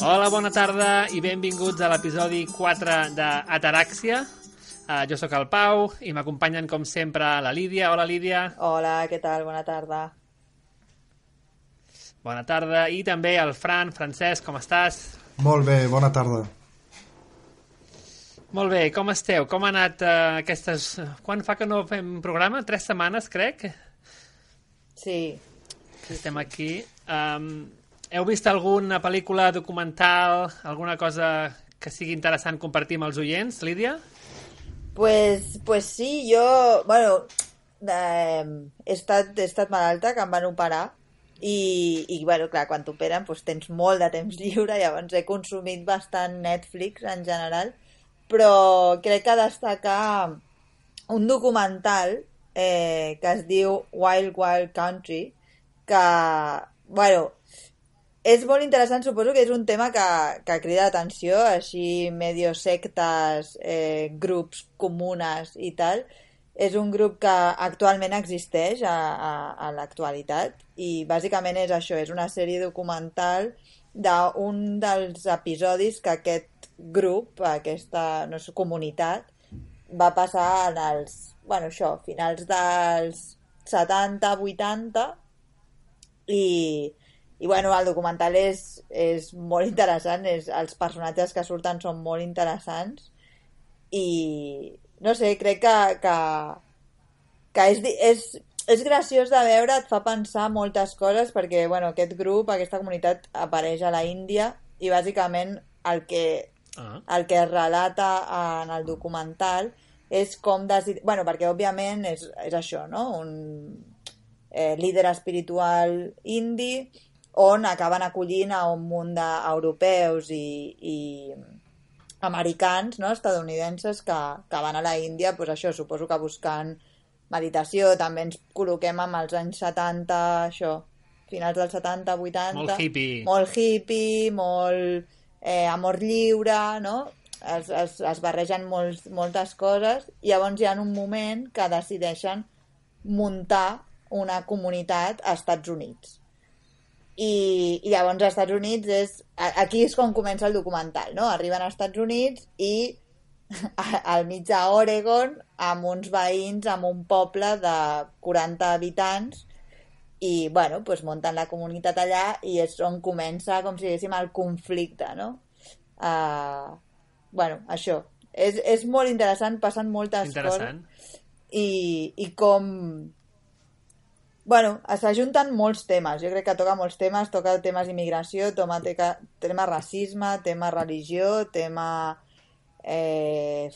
Hola, bona tarda i benvinguts a l'episodi 4 d'Ataràxia. Uh, jo sóc el Pau i m'acompanyen, com sempre, la Lídia. Hola, Lídia. Hola, què tal? Bona tarda. Bona tarda. I també el Fran. Francesc, com estàs? Molt bé, bona tarda. Molt bé, com esteu? Com ha anat uh, aquestes... Quan fa que no fem programa? Tres setmanes, crec? Sí. Estem aquí. Um, heu vist alguna pel·lícula documental, alguna cosa que sigui interessant compartir amb els oients, Lídia? Pues, pues sí, jo... Bueno, eh, he, estat, he estat malalta, que em van operar, i, i bueno, clar, quan t'operen pues, tens molt de temps lliure, llavors he consumit bastant Netflix en general, però crec que destacar un documental eh, que es diu Wild Wild Country, que, bueno, és molt interessant, suposo que és un tema que, que crida atenció, així medio sectes, eh, grups, comunes i tal. És un grup que actualment existeix a, a, a l'actualitat i bàsicament és això, és una sèrie documental d'un dels episodis que aquest grup, aquesta no sé, comunitat, va passar en els, bueno, això, finals dels 70, 80 i, i bueno, el documental és, és molt interessant, és, els personatges que surten són molt interessants i no sé, crec que, que, que és, és, és graciós de veure, et fa pensar moltes coses perquè bueno, aquest grup, aquesta comunitat apareix a la Índia i bàsicament el que, Ah. el que es relata en el documental és com decidir... Bueno, perquè òbviament és, és això, no? Un eh, líder espiritual indi on acaben acollint a un munt d'europeus i, i americans, no? estadounidenses, que, que van a la Índia, pues això, suposo que buscant meditació, també ens col·loquem amb els anys 70, això, finals dels 70, 80... Molt hippie. Molt hippie, molt eh, amor lliure, no? Es, es, es barregen molts, moltes coses i llavors hi ha un moment que decideixen muntar una comunitat als Estats Units i, i llavors als Estats Units és... a- Aquí és com comença el documental, no? Arriben als Estats Units i al mig d'Oregon amb uns veïns, amb un poble de 40 habitants i, bueno, pues munten la comunitat allà i és on comença, com si diguéssim, el conflicte, no? Uh, bueno, això. És, és molt interessant, passen moltes Interessant. coses i, i com Bueno, s'ajunten molts temes. Jo crec que toca molts temes. Toca temes d'immigració, tema, tema racisme, tema religió, tema eh,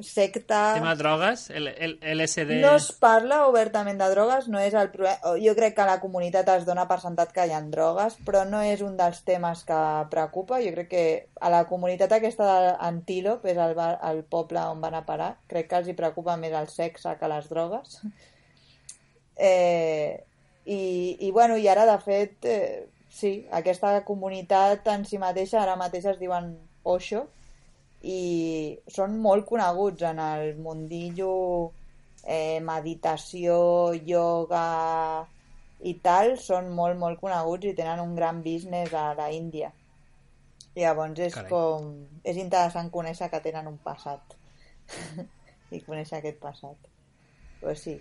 secta... Tema drogues, el, el, LSD... No es parla obertament de drogues, no és el problema. Jo crec que la comunitat es dona per sentat que hi ha drogues, però no és un dels temes que preocupa. Jo crec que a la comunitat aquesta d'Antílop, és el, el poble on van a parar, crec que els hi preocupa més el sexe que les drogues. Eh, i, i, bueno, i ara, de fet, eh, sí, aquesta comunitat en si mateixa, ara mateix es diuen Osho, i són molt coneguts en el mundillo eh, meditació, yoga i tal, són molt, molt coneguts i tenen un gran business a la Índia. Llavors és Carai. com... És interessant conèixer que tenen un passat. I conèixer aquest passat. Pues sí.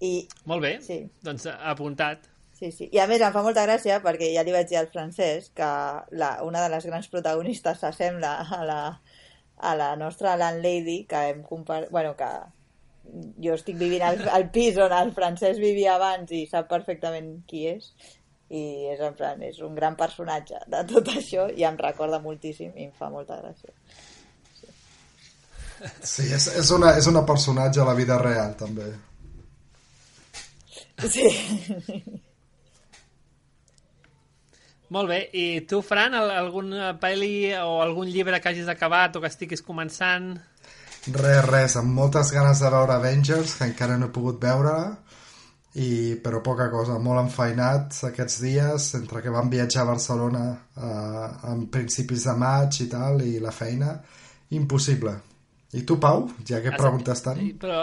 I, Molt bé, Sí. doncs apuntat. Sí, sí. I a més em fa molta gràcia perquè ja li vaig dir al francès que la, una de les grans protagonistes s'assembla a la, a la nostra landlady que hem compar... bueno, que jo estic vivint al, al pis on el francès vivia abans i sap perfectament qui és i és en plan, és un gran personatge de tot això i em recorda moltíssim i em fa molta gràcia. Sí, és, és, una, és una personatge a la vida real, també. Sí. Molt bé, i tu, Fran, al- alguna pel·li o algun llibre que hagis acabat o que estiguis començant? Res, res, amb moltes ganes de veure Avengers, que encara no he pogut veure i, però poca cosa, molt enfeinat aquests dies, entre que vam viatjar a Barcelona eh, en principis de maig i tal, i la feina, impossible. I tu, Pau, ja que preguntes tant? Però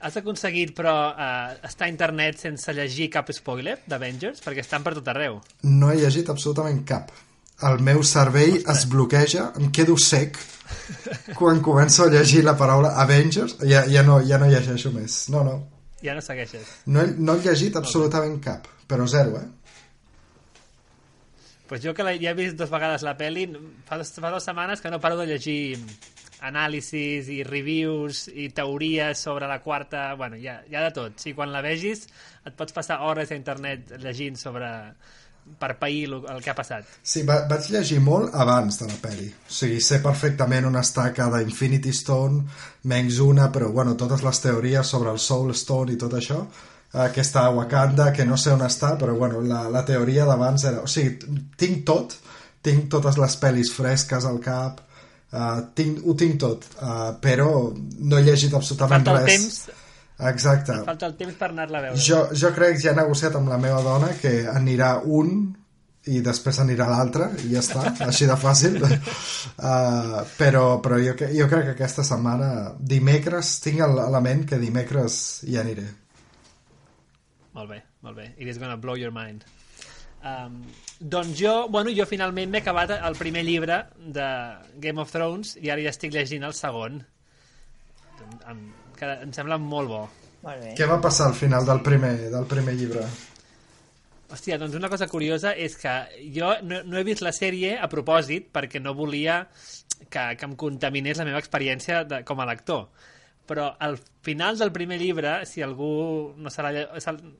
has aconseguit, però, uh, estar a internet sense llegir cap spoiler d'Avengers? Perquè estan per tot arreu. No he llegit absolutament cap. El meu cervell es bloqueja, em quedo sec quan començo a llegir la paraula Avengers, ja, ja, no, ja no llegeixo més. No, no. Ja no segueixes. No he, no he llegit absolutament cap, però zero, eh? Pues jo que la, ja he vist dues vegades la pel·li, fa, dos- fa dues setmanes que no paro de llegir anàlisis i reviews i teories sobre la quarta... Bueno, hi ha, hi ha de tot. Si quan la vegis et pots passar hores a internet llegint sobre per pair el, que ha passat. Sí, va, vaig llegir molt abans de la pel·li. O sigui, sé perfectament on està cada Infinity Stone, menys una, però, bueno, totes les teories sobre el Soul Stone i tot això, eh, que està a Wakanda, que no sé on està, però, bueno, la, la teoria d'abans era... O sigui, tinc tot, tinc totes les pel·lis fresques al cap, uh, tinc, ho tinc tot, uh, però no he llegit absolutament Falta el res. temps, Exacte. falta el temps per anar-la a veure. Jo, jo crec que ja he negociat amb la meva dona que anirà un i després anirà l'altre i ja està, així de fàcil uh, però, però jo, jo crec que aquesta setmana dimecres, tinc el- l'element que dimecres hi aniré Molt bé, molt bé. It is gonna blow your mind. Um, doncs jo, bueno, jo finalment m'he acabat el primer llibre de Game of Thrones i ara ja estic llegint el segon. Em, em, que em sembla molt bo. Molt bé. què va passar al final del primer, del primer llibre? Hòstia, doncs una cosa curiosa és que jo no, no he vist la sèrie a propòsit perquè no volia que, que em contaminés la meva experiència de, com a lector. Però al final del primer llibre, si algú no sal-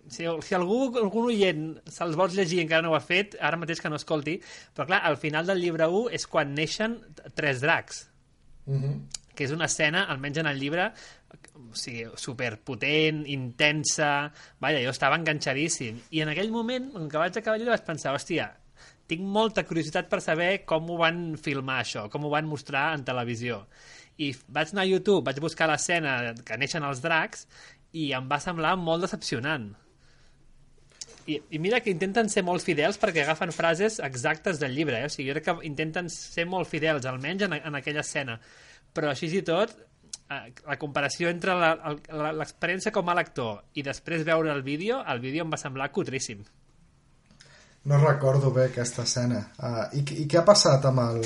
si, si algú, algun oient se'ls vols llegir encara no ho ha fet, ara mateix que no escolti, però clar, al final del llibre 1 és quan neixen tres dracs Uh -huh. que és una escena, almenys en el llibre, o sigui, superpotent, intensa... Vaja, jo estava enganxadíssim. I en aquell moment, en què vaig acabar el llibre, vaig pensar, hòstia, tinc molta curiositat per saber com ho van filmar això, com ho van mostrar en televisió. I vaig anar a YouTube, vaig buscar l'escena que neixen els dracs i em va semblar molt decepcionant. I, I mira que intenten ser molt fidels perquè agafen frases exactes del llibre, eh? o sigui, jo crec que intenten ser molt fidels, almenys en, en aquella escena. Però així i tot, eh, la comparació entre l'experiència com a lector i després veure el vídeo, el vídeo em va semblar cutríssim. no recordo bé aquesta escena uh, i, i què ha passat amb el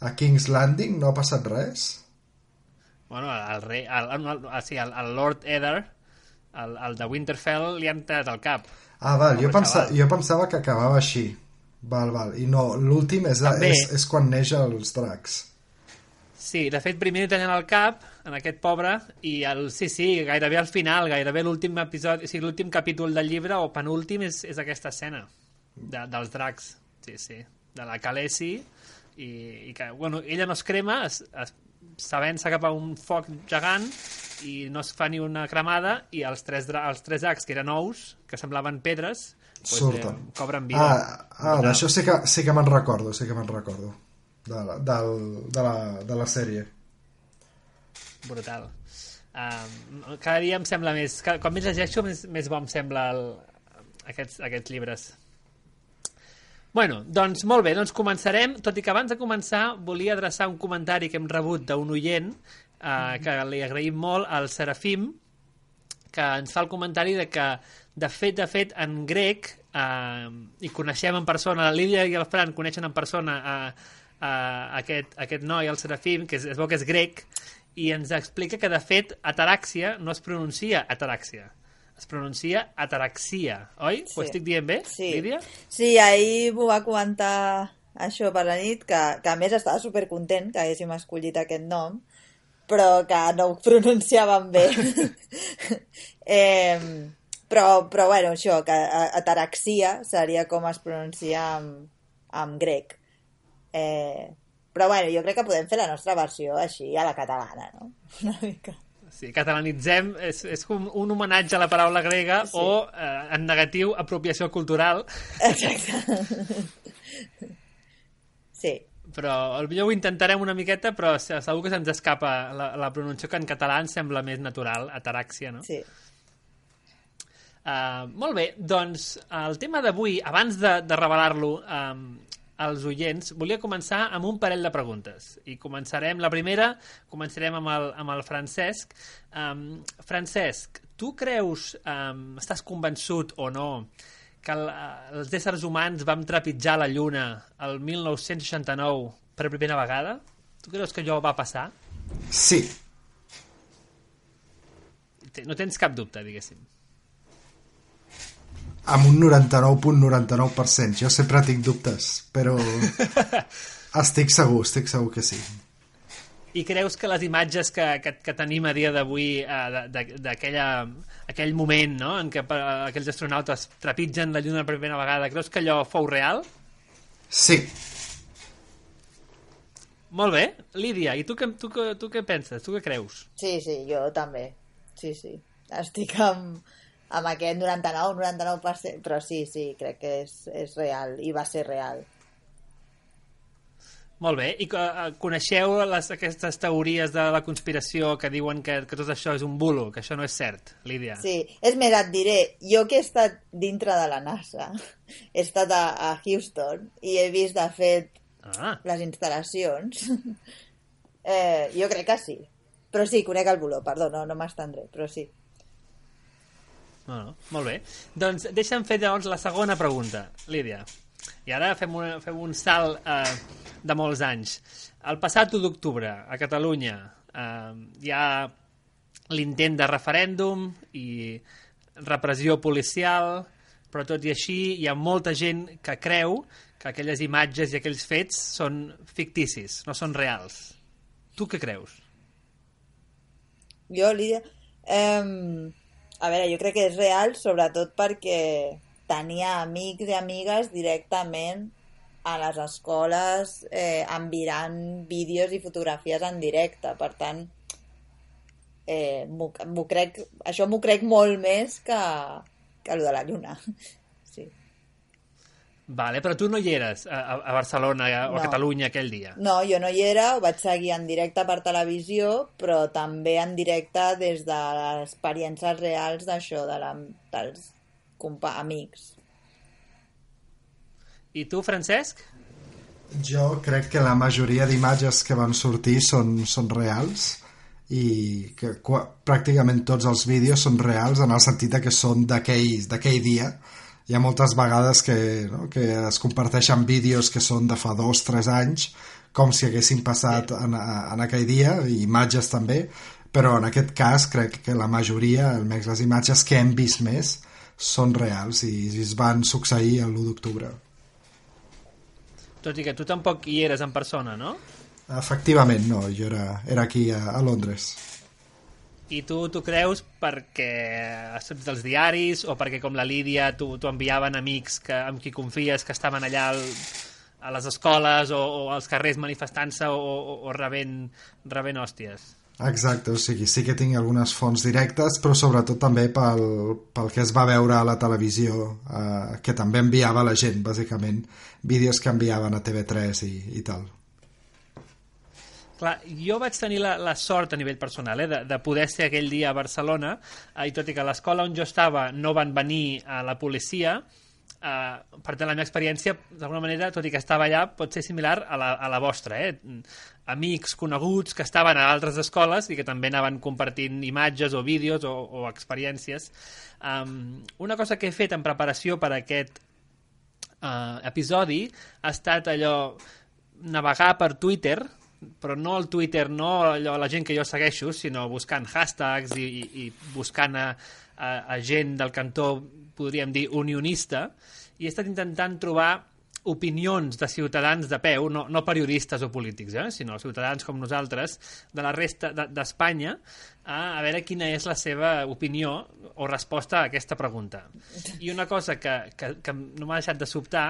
a King's Landing? no ha passat res? Bueno, el, rei, el, el, el, o sigui, el, el Lord Eddard, el, el de Winterfell, li han tallat el cap. Ah, val, jo, Home, pensa, xaval. jo pensava que acabava així. Val, val. I no, l'últim és, També. és, és quan neix els dracs. Sí, de fet, primer li tallen el cap en aquest pobre i el, sí, sí, gairebé al final, gairebé l'últim episodi, o sigui, l'últim capítol del llibre o penúltim és, és aquesta escena de, dels dracs, sí, sí, de la Khaleesi i, i que, bueno, ella no es crema, es, es, s'avença cap a un foc gegant i no es fa ni una cremada i els tres, els tres dracs, que eren ous, que semblaven pedres, pues, Surten. eh, cobren vida. Ah, ah Brutal. d'això sí que, sí que me'n recordo, sí que me'n recordo. De la, del, de, la, de la sèrie. brutal. Um, cada dia em sembla més... Cada, quan més llegeixo, més, més bo em sembla el, aquests, aquests llibres. Bueno, doncs molt bé, doncs començarem, tot i que abans de començar volia adreçar un comentari que hem rebut d'un oient eh, que li agraïm molt al Serafim que ens fa el comentari de que de fet, de fet, en grec eh, i coneixem en persona, la Lídia i el Fran coneixen en persona a, a aquest, aquest noi, el Serafim, que és, es veu que és grec, i ens explica que, de fet, ataràxia no es pronuncia ataràxia, es pronuncia ataraxia, oi? Sí. Ho estic dient bé, Sí. Lídia? Sí, ahir m'ho va comentar això per la nit, que, que a més estava supercontent que haguéssim escollit aquest nom, però que no ho pronunciàvem bé. eh, però, però bueno, això, que ataraxia seria com es pronuncia en, en grec. Eh, però bueno, jo crec que podem fer la nostra versió així a la catalana, no? Una mica. Sí, catalanitzem, és, és com un homenatge a la paraula grega Sí. o, eh, en negatiu, apropiació cultural, Exacte. Sí, però potser ho intentarem una miqueta, però se- segur que se'ns escapa la, la pronunciació que en català ens sembla més natural, ataràxia, no? sí. Uh, molt bé, doncs el tema d'avui, abans de, de revelar-lo um, als oients, volia començar amb un parell de preguntes. I començarem, la primera, començarem amb el, amb el Francesc. Um, Francesc, tu creus, um, estàs convençut o no, que el, els éssers humans vam trepitjar la Lluna el 1969 per primera vegada? Tu creus que allò va passar? Sí, No tens cap dubte, diguéssim. Amb un 99.99%. Jo sempre tinc dubtes, però estic segur, estic segur que sí. I creus que les imatges que, que, que tenim a dia d'avui eh, de- de- d'aquella aquell moment no? en què eh, aquells astronautes trepitgen la Lluna per primera vegada, creus que allò fou real? Sí, Molt bé. Lídia, i tu, què- tu, què- tu què penses? Tu què creus? Sí, sí, jo també. Sí, sí. Estic amb, amb aquest 99, 99%, però sí, sí, crec que és, és real, i va ser real. Molt bé. I eh, coneixeu les, aquestes teories de la conspiració que diuen que, que tot això és un bulo, que això no és cert, Lídia? Sí, és més, et diré, jo que he estat dintre de la NASA, he estat a, a Houston i he vist, de fet, Ah, les instal·lacions, eh, jo crec que sí. Però sí, conec el voló, perdó, no, no m'estendré, però sí. No, no, molt bé. Doncs deixa'm fer llavors la segona pregunta, Lídia. I ara fem, una, fem un salt eh, de molts anys. El passat 1 d'octubre, a Catalunya, eh, hi ha l'intent de referèndum i repressió policial, però tot i així hi ha molta gent que creu que aquelles imatges i aquells fets són ficticis, no són reals. Tu què creus? Jo, Lídia... Eh, a veure, jo crec que és real, sobretot perquè tenia amics i amigues directament a les escoles eh, enviant vídeos i fotografies en directe. Per tant, eh, m'ho m'ho crec, això m'ho crec molt més que, que el de la Lluna. Vale, però tu no hi eres a, a a Barcelona o a No. Catalunya aquell dia. No, jo no hi era, ho vaig seguir en directe per televisió, però també en directe des de les experiències reals d'això, de la, dels compa amics. I tu, Francesc? Jo crec que la majoria d'imatges que van sortir són, són reals i que pràcticament tots els vídeos són reals en el sentit de que són d'aquell dia. Hi ha moltes vegades que, no, que es comparteixen vídeos que són de fa dos, tres anys, com si haguessin passat en, en aquell dia, i imatges també, però en aquest cas crec que la majoria, almenys les imatges que hem vist més, són reals i, i es van succeir l'1 d'octubre. Tot i que tu tampoc hi eres en persona, no? Efectivament, no, jo era, era aquí a, a Londres. I tu t'ho creus perquè saps dels diaris o perquè com la Lídia t'ho enviaven amics que, amb qui confies que estaven allà al, a les escoles o, o als carrers manifestant-se o, o, o rebent, rebent hòsties? Exacte, o sigui, sí que tinc algunes fonts directes, però sobretot també pel, pel que es va veure a la televisió, eh, que també enviava la gent, bàsicament, vídeos que enviaven a TV3 i, i tal. Clar, jo vaig tenir la, la sort a nivell personal eh, de, de poder ser aquell dia a Barcelona eh, i tot i que a l'escola on jo estava no van venir a la policia eh, per tant la meva experiència d'alguna manera, tot i que estava allà pot ser similar a la, a la vostra eh? amics coneguts que estaven a altres escoles i que també anaven compartint imatges o vídeos o, o experiències um, una cosa que he fet en preparació per a aquest uh, episodi ha estat allò navegar per Twitter però no el Twitter, no allò, la gent que jo segueixo, sinó buscant hashtags i, i, i buscant a, a, a gent del cantó, podríem dir, unionista, i he estat intentant trobar opinions de ciutadans de peu, no, no periodistes o polítics, eh, sinó ciutadans com nosaltres, de la resta d'Espanya, de, a, a veure quina és la seva opinió o resposta a aquesta pregunta. I una cosa que, que, que no m'ha deixat de sobtar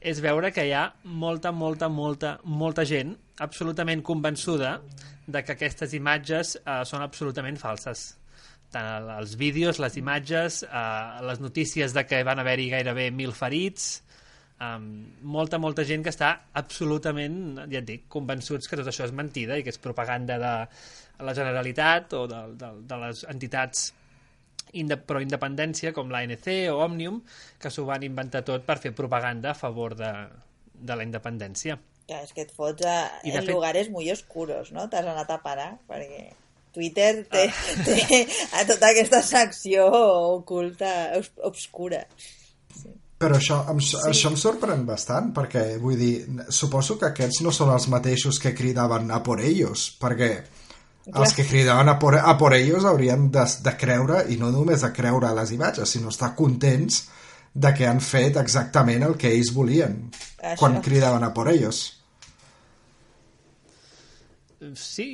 és veure que hi ha molta, molta, molta, molta gent absolutament convençuda de que aquestes imatges eh, són absolutament falses tant els vídeos, les imatges, eh, les notícies de que van haver-hi gairebé mil ferits, um, molta, molta gent que està absolutament, ja et dic, convençuts que tot això és mentida i que és propaganda de la Generalitat o de, de, de les entitats inde pro independència com l'ANC o Òmnium que s'ho van inventar tot per fer propaganda a favor de, de la independència. Ja, és que et fots a, en fet... lugares muy oscuros, no? T'has anat a parar, perquè Twitter té, ah. té a tota aquesta secció oculta, obscura. Però això, em, sí. això em sorprèn bastant, perquè, vull dir, suposo que aquests no són els mateixos que cridaven a por ellos, perquè Clar. els que cridaven a por, a por ellos haurien de, de creure, i no només de creure les imatges, sinó estar contents de que han fet exactament el que ells volien això. quan cridaven a por ellos. Sí,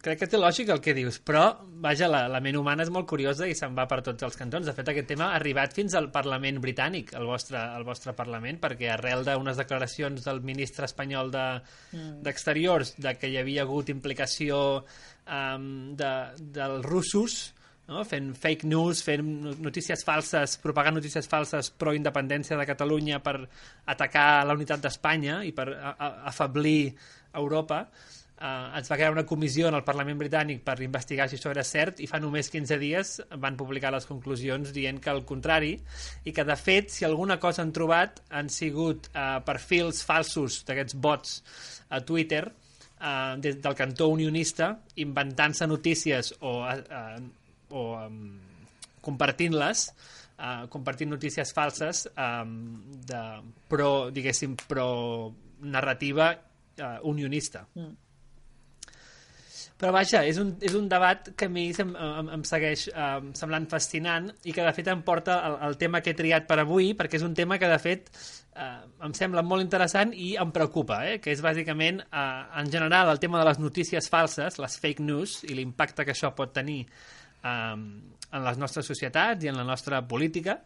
crec que té lògica el que dius, però, vaja, la, la ment humana és molt curiosa i se'n va per tots els cantons. De fet, aquest tema ha arribat fins al Parlament britànic, el vostre, el vostre Parlament, perquè arrel d'unes declaracions del ministre espanyol d'Exteriors de, mm. de que hi havia hagut implicació um, de, dels russos no? fent fake news, fent notícies falses, propagant notícies falses pro independència de Catalunya per atacar la unitat d'Espanya i per a, a, afablir Europa, eh, es va crear una comissió en el Parlament britànic per investigar si això era cert i fa només 15 dies van publicar les conclusions dient que al contrari i que de fet si alguna cosa han trobat han sigut eh, perfils falsos d'aquests bots a Twitter eh, des del cantó unionista inventant-se notícies o, eh, o um, compartint-les uh, compartint notícies falses um, de pro, diguéssim, pro narrativa uh, unionista. Mm. Però vaja, és un, és un debat que a mi em, em, em segueix eh, semblant fascinant i que de fet em porta el, el tema que he triat per avui, perquè és un tema que de fet eh, em sembla molt interessant i em preocupa, eh, que és bàsicament, eh, en general, el tema de les notícies falses, les fake news i l'impacte que això pot tenir eh, en les nostres societats i en la nostra política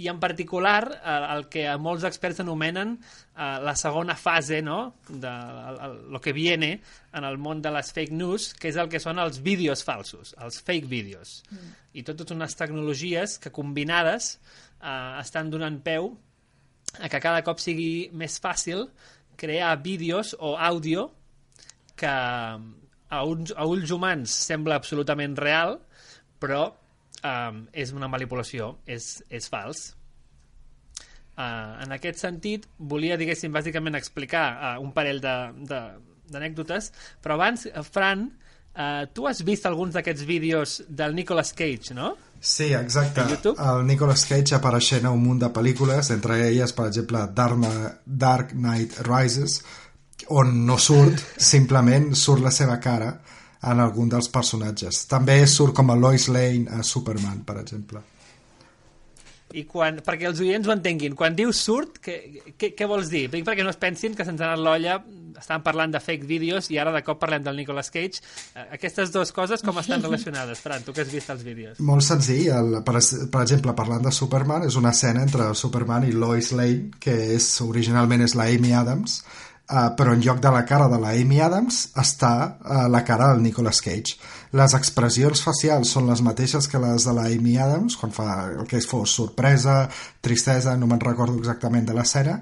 i en particular eh, el que molts experts anomenen eh, la segona fase no? de el, el, lo que viene en el món de les fake news, que és el que són els vídeos falsos, els fake vídeos. Mm. I totes unes tecnologies que combinades eh, estan donant peu a que cada cop sigui més fàcil crear vídeos o àudio que a, uns, a ulls humans sembla absolutament real, però um, és una manipulació, és, és fals. Uh, en aquest sentit, volia, diguéssim, bàsicament explicar uh, un parell d'anècdotes, però abans, Fran, uh, tu has vist alguns d'aquests vídeos del Nicolas Cage, no? Sí, exacte. El Nicolas Cage apareixent a un munt de pel·lícules, entre elles, per exemple, Dark Knight Rises, on no surt, simplement surt la seva cara en algun dels personatges. També surt com a Lois Lane a Superman, per exemple. I quan, perquè els oients ho entenguin, quan dius surt, què, què, què vols dir? Perquè no es pensin que se'ns ha anat l'olla, estàvem parlant de fake vídeos i ara de cop parlem del Nicolas Cage. Eh, aquestes dues coses com estan relacionades, Fran, tu que has vist els vídeos? Molt senzill, el, per, per exemple, parlant de Superman, és una escena entre Superman i Lois Lane, que és, originalment és la Amy Adams, Uh, però en lloc de la cara de la Amy Adams està uh, la cara del Nicolas Cage. Les expressions facials són les mateixes que les de la Amy Adams, quan fa el que fos sorpresa, tristesa, no me'n recordo exactament de l'escena,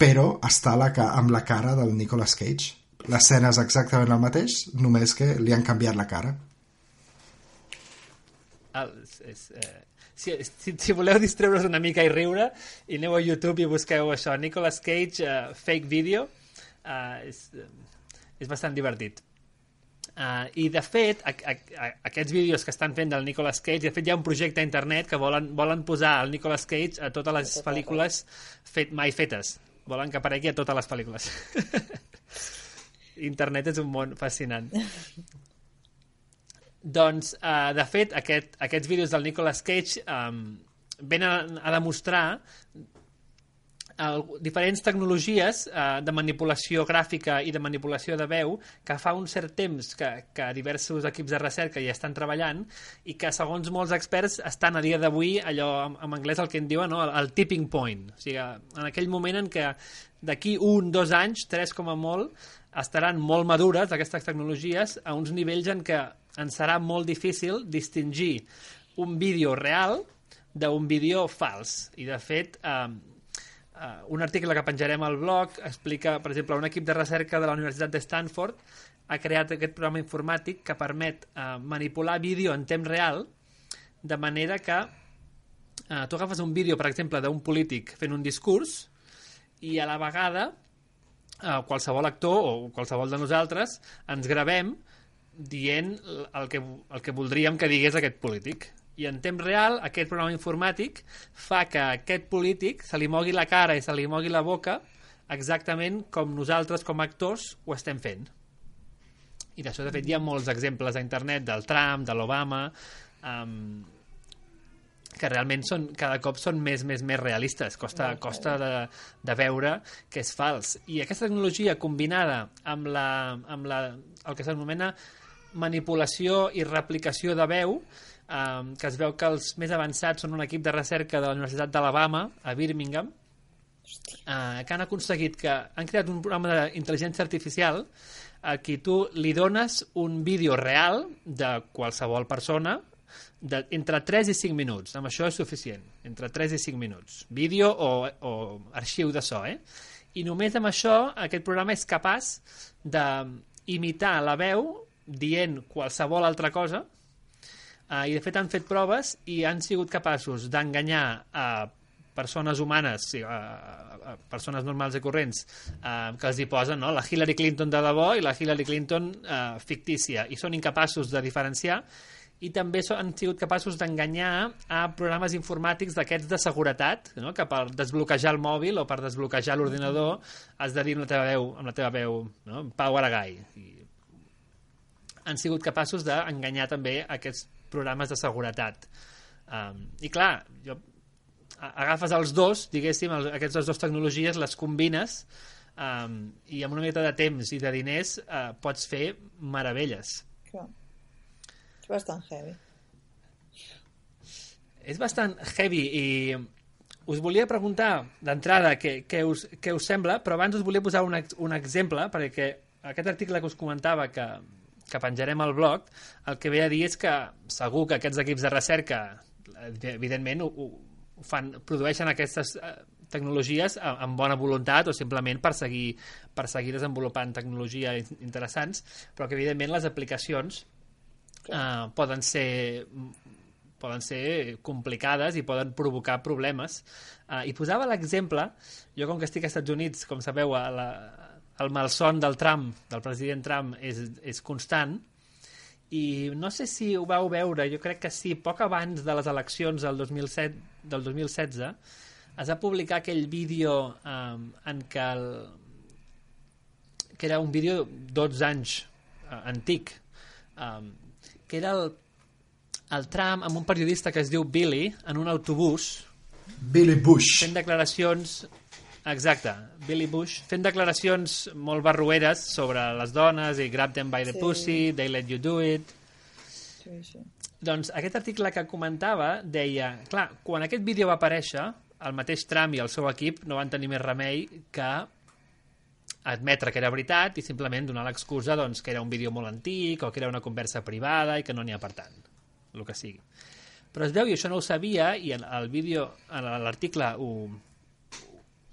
però està la, amb la cara del Nicolas Cage. L'escena és exactament el mateix, només que li han canviat la cara. El, és, eh, si, si, si voleu distreure's una mica i riure, i aneu a YouTube i busqueu això, Nicolas Cage uh, fake video, uh, és, és bastant divertit. Uh, I, de fet, a, a, a, aquests vídeos que estan fent del Nicolas Cage, de fet hi ha un projecte a internet que volen, volen posar el Nicolas Cage a totes les pel·lícules fet, mai fetes. Volen que aparegui a totes les pel·lícules. internet és un món fascinant. doncs, uh, de fet, aquest, aquests vídeos del Nicolas Cage um, venen a, a demostrar el, diferents tecnologies eh, de manipulació gràfica i de manipulació de veu que fa un cert temps que, que diversos equips de recerca hi estan treballant i que segons molts experts estan a dia d'avui allò en, en anglès el que en diuen no? el, el tipping point o sigui, en aquell moment en què d'aquí un, dos anys, tres com a molt estaran molt madures aquestes tecnologies a uns nivells en què ens serà molt difícil distingir un vídeo real d'un vídeo fals i de fet eh, uh, un article que penjarem al blog explica, per exemple, un equip de recerca de la Universitat de Stanford ha creat aquest programa informàtic que permet uh, manipular vídeo en temps real de manera que uh, tu agafes un vídeo, per exemple, d'un polític fent un discurs i a la vegada uh, qualsevol actor o qualsevol de nosaltres ens gravem dient el que, el que voldríem que digués aquest polític i en temps real aquest programa informàtic fa que aquest polític se li mogui la cara i se li mogui la boca exactament com nosaltres com a actors ho estem fent i d'això de fet hi ha molts exemples a internet del Trump, de l'Obama um, que realment són, cada cop són més, més, més realistes. Costa, costa de, de veure que és fals. I aquesta tecnologia combinada amb, la, amb la, el que s'anomena manipulació i replicació de veu um, que es veu que els més avançats són un equip de recerca de la Universitat d'Alabama, a Birmingham, uh, que han aconseguit que han creat un programa d'intel·ligència artificial a qui tu li dones un vídeo real de qualsevol persona de, entre 3 i 5 minuts. Amb això és suficient. Entre 3 i 5 minuts. Vídeo o, o arxiu de so, eh? I només amb això aquest programa és capaç d'imitar la veu dient qualsevol altra cosa Uh, I de fet han fet proves i han sigut capaços d'enganyar a persones humanes, sí, a persones normals i corrents, uh, que els hi posen no? la Hillary Clinton de debò i la Hillary Clinton uh, fictícia, i són incapaços de diferenciar i també han sigut capaços d'enganyar a programes informàtics d'aquests de seguretat, no? que per desbloquejar el mòbil o per desbloquejar l'ordinador has de dir amb la teva veu, amb la teva veu no? power a guy. I han sigut capaços d'enganyar també aquests programes de seguretat. Um, I clar, jo, agafes els dos, diguéssim, el, aquestes dues tecnologies, les combines um, i amb una mica de temps i de diners uh, pots fer meravelles. Clar. És bastant heavy. És bastant heavy i us volia preguntar d'entrada què, què, us, què us sembla, però abans us volia posar un, un exemple, perquè aquest article que us comentava que, que penjarem al blog, el que ve a dir és que segur que aquests equips de recerca, evidentment, ho, ho fan, produeixen aquestes eh, tecnologies amb bona voluntat o simplement per seguir, per seguir desenvolupant tecnologies interessants, però que evidentment les aplicacions eh, poden ser poden ser complicades i poden provocar problemes. Uh, I posava l'exemple, jo com que estic als Estats Units, com sabeu, a la, el malson del Trump, del president Trump, és, és constant, i no sé si ho vau veure, jo crec que sí, poc abans de les eleccions del, 2007, del 2016, es va publicar aquell vídeo um, en què el, que era un vídeo 12 anys uh, antic, um, que era el, el Trump amb un periodista que es diu Billy en un autobús Billy Bush. fent declaracions Exacte, Billy Bush, fent declaracions molt barrueres sobre les dones i grab them by the sí. pussy, they let you do it... Sí, sí. Doncs aquest article que comentava deia, clar, quan aquest vídeo va aparèixer, el mateix Trump i el seu equip no van tenir més remei que admetre que era veritat i simplement donar l'excusa doncs, que era un vídeo molt antic o que era una conversa privada i que no n'hi ha per tant, el que sigui. Però es veu, i això no ho sabia, i en el vídeo, en l'article ho,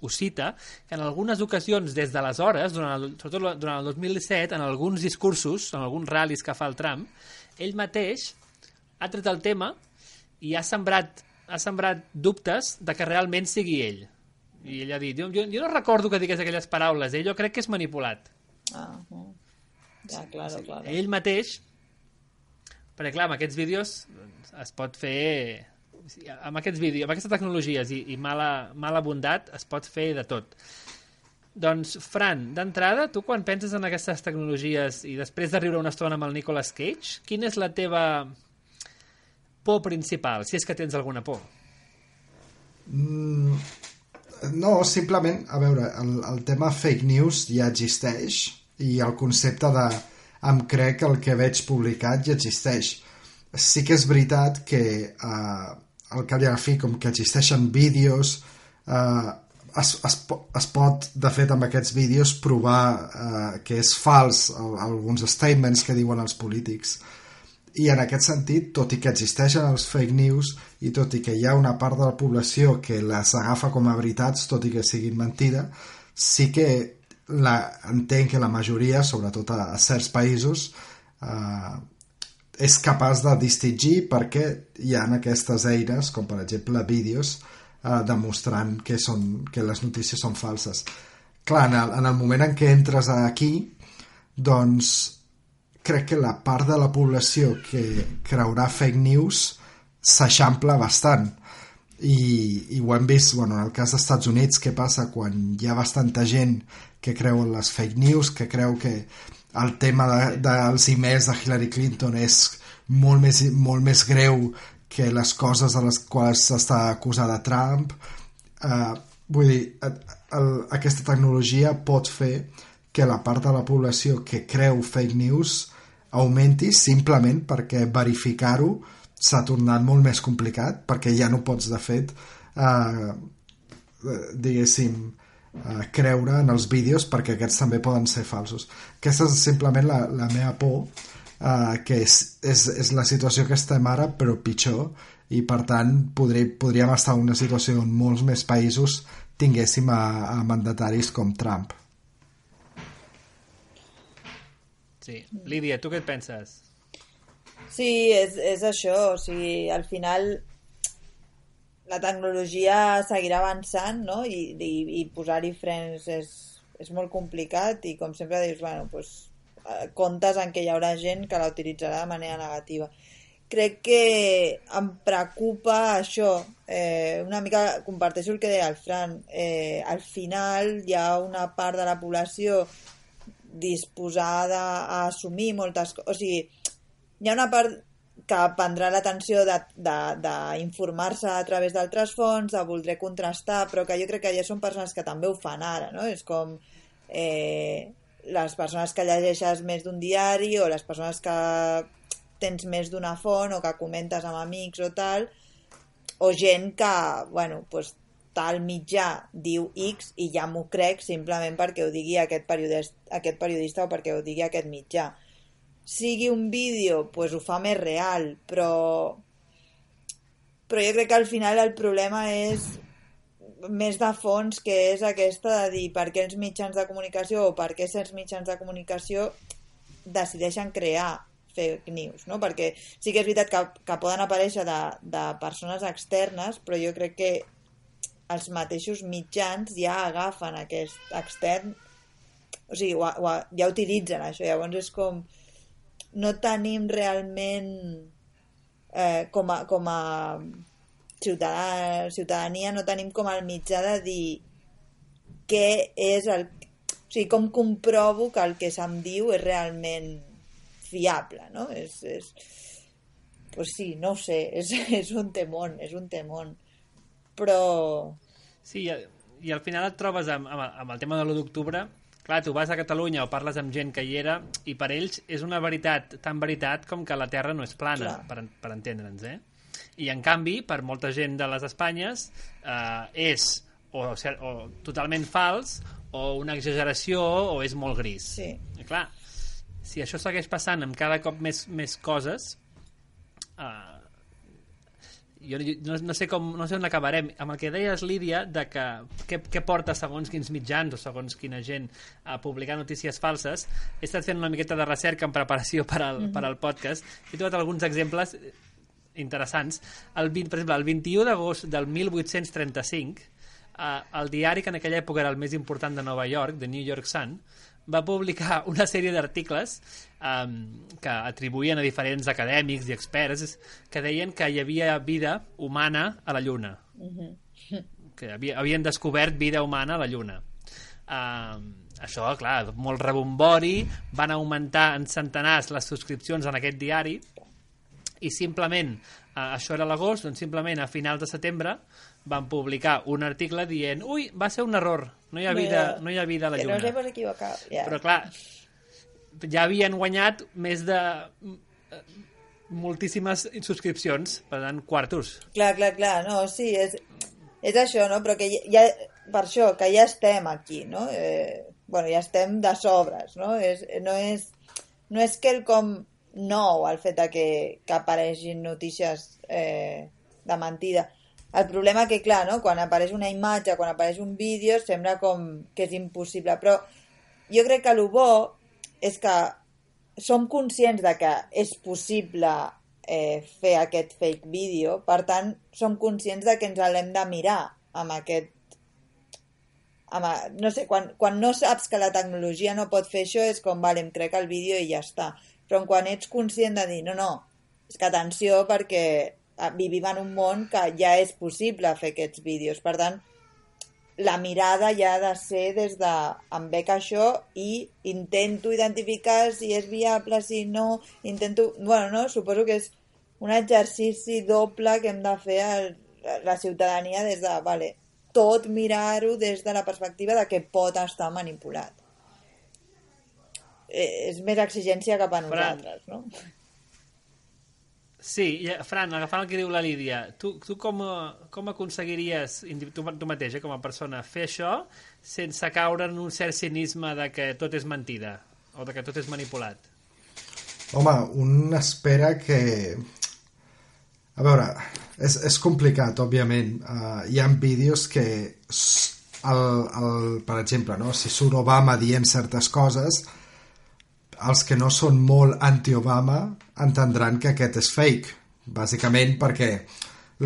ho cita, que en algunes ocasions des d'aleshores, durant el, sobretot durant el 2017, en alguns discursos, en alguns ral·lis que fa el Trump, ell mateix ha tret el tema i ha sembrat, ha sembrat dubtes de que realment sigui ell. I ell ha dit, jo, jo, jo no recordo que digués aquelles paraules, ell jo crec que és manipulat. Ah, ja, claro, claro. Ell mateix, perquè clar, amb aquests vídeos doncs, es pot fer amb aquests vídeos, amb aquestes tecnologies i, i mala, mala bondat es pot fer de tot. Doncs, Fran, d'entrada, tu quan penses en aquestes tecnologies i després de riure una estona amb el Nicolas Cage, quina és la teva por principal, si és que tens alguna por? Mm, No, simplement, a veure, el, el tema fake news ja existeix i el concepte de em crec el que veig publicat ja existeix. Sí que és veritat que eh, la fi, com que existeixen vídeos, eh, es, es, es pot, de fet, amb aquests vídeos provar eh, que és fals el, alguns statements que diuen els polítics. I en aquest sentit, tot i que existeixen els fake news i tot i que hi ha una part de la població que les agafa com a veritats, tot i que siguin mentida, sí que la, entenc que la majoria, sobretot a, a certs països, eh, és capaç de distingir perquè hi ha aquestes eines, com per exemple vídeos, eh, demostrant que, són, que les notícies són falses. Clar, en el, en el moment en què entres aquí, doncs crec que la part de la població que creurà fake news s'eixampla bastant i, i ho hem vist bueno, en el cas dels Estats Units què passa quan hi ha bastanta gent que creu en les fake news que creu que el tema de, dels emails de Hillary Clinton és molt més, molt més greu que les coses a les quals s'està acusada Trump. Uh, vull dir el, el, aquesta tecnologia pot fer que la part de la població que creu fake news augmenti simplement perquè verificar-ho s'ha tornat molt més complicat perquè ja no pots de fet eh, diguéssim eh, creure en els vídeos perquè aquests també poden ser falsos aquesta és simplement la, la meva por eh, que és, és, és la situació que estem ara però pitjor i per tant podré, podríem estar en una situació on molts més països tinguéssim a, a mandataris com Trump Sí. Lídia, tu què et penses? Sí, és, és això, o sigui, al final la tecnologia seguirà avançant, no? I, i, i posar-hi frens és, és molt complicat i com sempre dius, bueno, eh, comptes en què hi haurà gent que la utilitzarà de manera negativa. Crec que em preocupa això, eh, una mica comparteixo el que deia el Fran, eh, al final hi ha una part de la població disposada a assumir moltes coses. O sigui, hi ha una part que prendrà l'atenció d'informar-se a través d'altres fonts, de voldré contrastar, però que jo crec que ja són persones que també ho fan ara, no? És com eh, les persones que llegeixes més d'un diari o les persones que tens més d'una font o que comentes amb amics o tal, o gent que, bueno, pues, tal mitjà diu X i ja m'ho crec simplement perquè ho digui aquest periodista, aquest periodista o perquè ho digui aquest mitjà. Sigui un vídeo, pues ho fa més real, però però jo crec que al final el problema és més de fons que és aquesta de dir per què els mitjans de comunicació o per què certs mitjans de comunicació decideixen crear fake news, no? perquè sí que és veritat que, que poden aparèixer de, de persones externes, però jo crec que els mateixos mitjans ja agafen aquest extern o sigui, ho, ho, ja utilitzen això, llavors és com no tenim realment eh, com, a, com a ciutadà, ciutadania no tenim com el mitjà de dir què és el o sigui, com comprovo que el que se'm diu és realment fiable, no? És, és... Pues sí, no sé, és, és un temón, és un temón però... Sí, i, al final et trobes amb, amb, amb el tema de l'1 d'octubre clar, tu vas a Catalunya o parles amb gent que hi era i per ells és una veritat tan veritat com que la Terra no és plana, per, per entendre'ns, eh? I en canvi, per molta gent de les Espanyes eh, és o, o totalment fals o una exageració o és molt gris. Sí. I clar, si això segueix passant amb cada cop més, més coses, eh, jo no, no, sé com, no sé on acabarem. Amb el que deies Lídia de que què, porta segons quins mitjans o segons quina gent a publicar notícies falses he estat fent una miqueta de recerca en preparació per al, mm -hmm. per al podcast. He trobat alguns exemples interessants. El 20, per exemple, el 21 d'agost del 1835 eh, el diari que en aquella època era el més important de Nova York, The New York Sun va publicar una sèrie d'articles um, que atribuïen a diferents acadèmics i experts que deien que hi havia vida humana a la Lluna. Mm -hmm. Que havia, havien descobert vida humana a la Lluna. Um, això, clar, molt rebombori, van augmentar en centenars les subscripcions en aquest diari i simplement, uh, això era l'agost, doncs simplement a finals de setembre van publicar un article dient ui, va ser un error, no hi ha vida, no hi ha vida a la Que Lluna. nos hemos equivocado. Ja. Però clar, ja havien guanyat més de eh, moltíssimes subscripcions, per tant, quartos. Clar, clar, clar, no, sí, és, és això, no? Però que ja, per això, que ja estem aquí, no? Eh, bueno, ja estem de sobres, no? És, no és, no és quelcom nou el fet de que, que apareixin notícies eh, de mentida. El problema que, clar, no? quan apareix una imatge, quan apareix un vídeo, sembla com que és impossible. Però jo crec que el bo és que som conscients de que és possible eh, fer aquest fake vídeo, per tant, som conscients de que ens l'hem de mirar amb aquest... Amb, no sé, quan, quan no saps que la tecnologia no pot fer això, és com, vale, em crec el vídeo i ja està. Però quan ets conscient de dir, no, no, és que atenció perquè vivim en un món que ja és possible fer aquests vídeos. Per tant, la mirada ja ha de ser des de em bec això i intento identificar si és viable, si no, intento... Bueno, no? Suposo que és un exercici doble que hem de fer a la ciutadania des de, vale, tot mirar-ho des de la perspectiva de que pot estar manipulat. Eh, és més exigència cap a nosaltres, no? Sí, eh, Fran, agafant el que diu la Lídia, tu, tu com, com aconseguiries, tu, tu mateix, eh, com a persona, fer això sense caure en un cert cinisme de que tot és mentida o de que tot és manipulat? Home, un espera que... A veure, és, és complicat, òbviament. Uh, hi ha vídeos que, el, el, per exemple, no? si surt Obama dient certes coses, els que no són molt anti-Obama entendran que aquest és fake, bàsicament perquè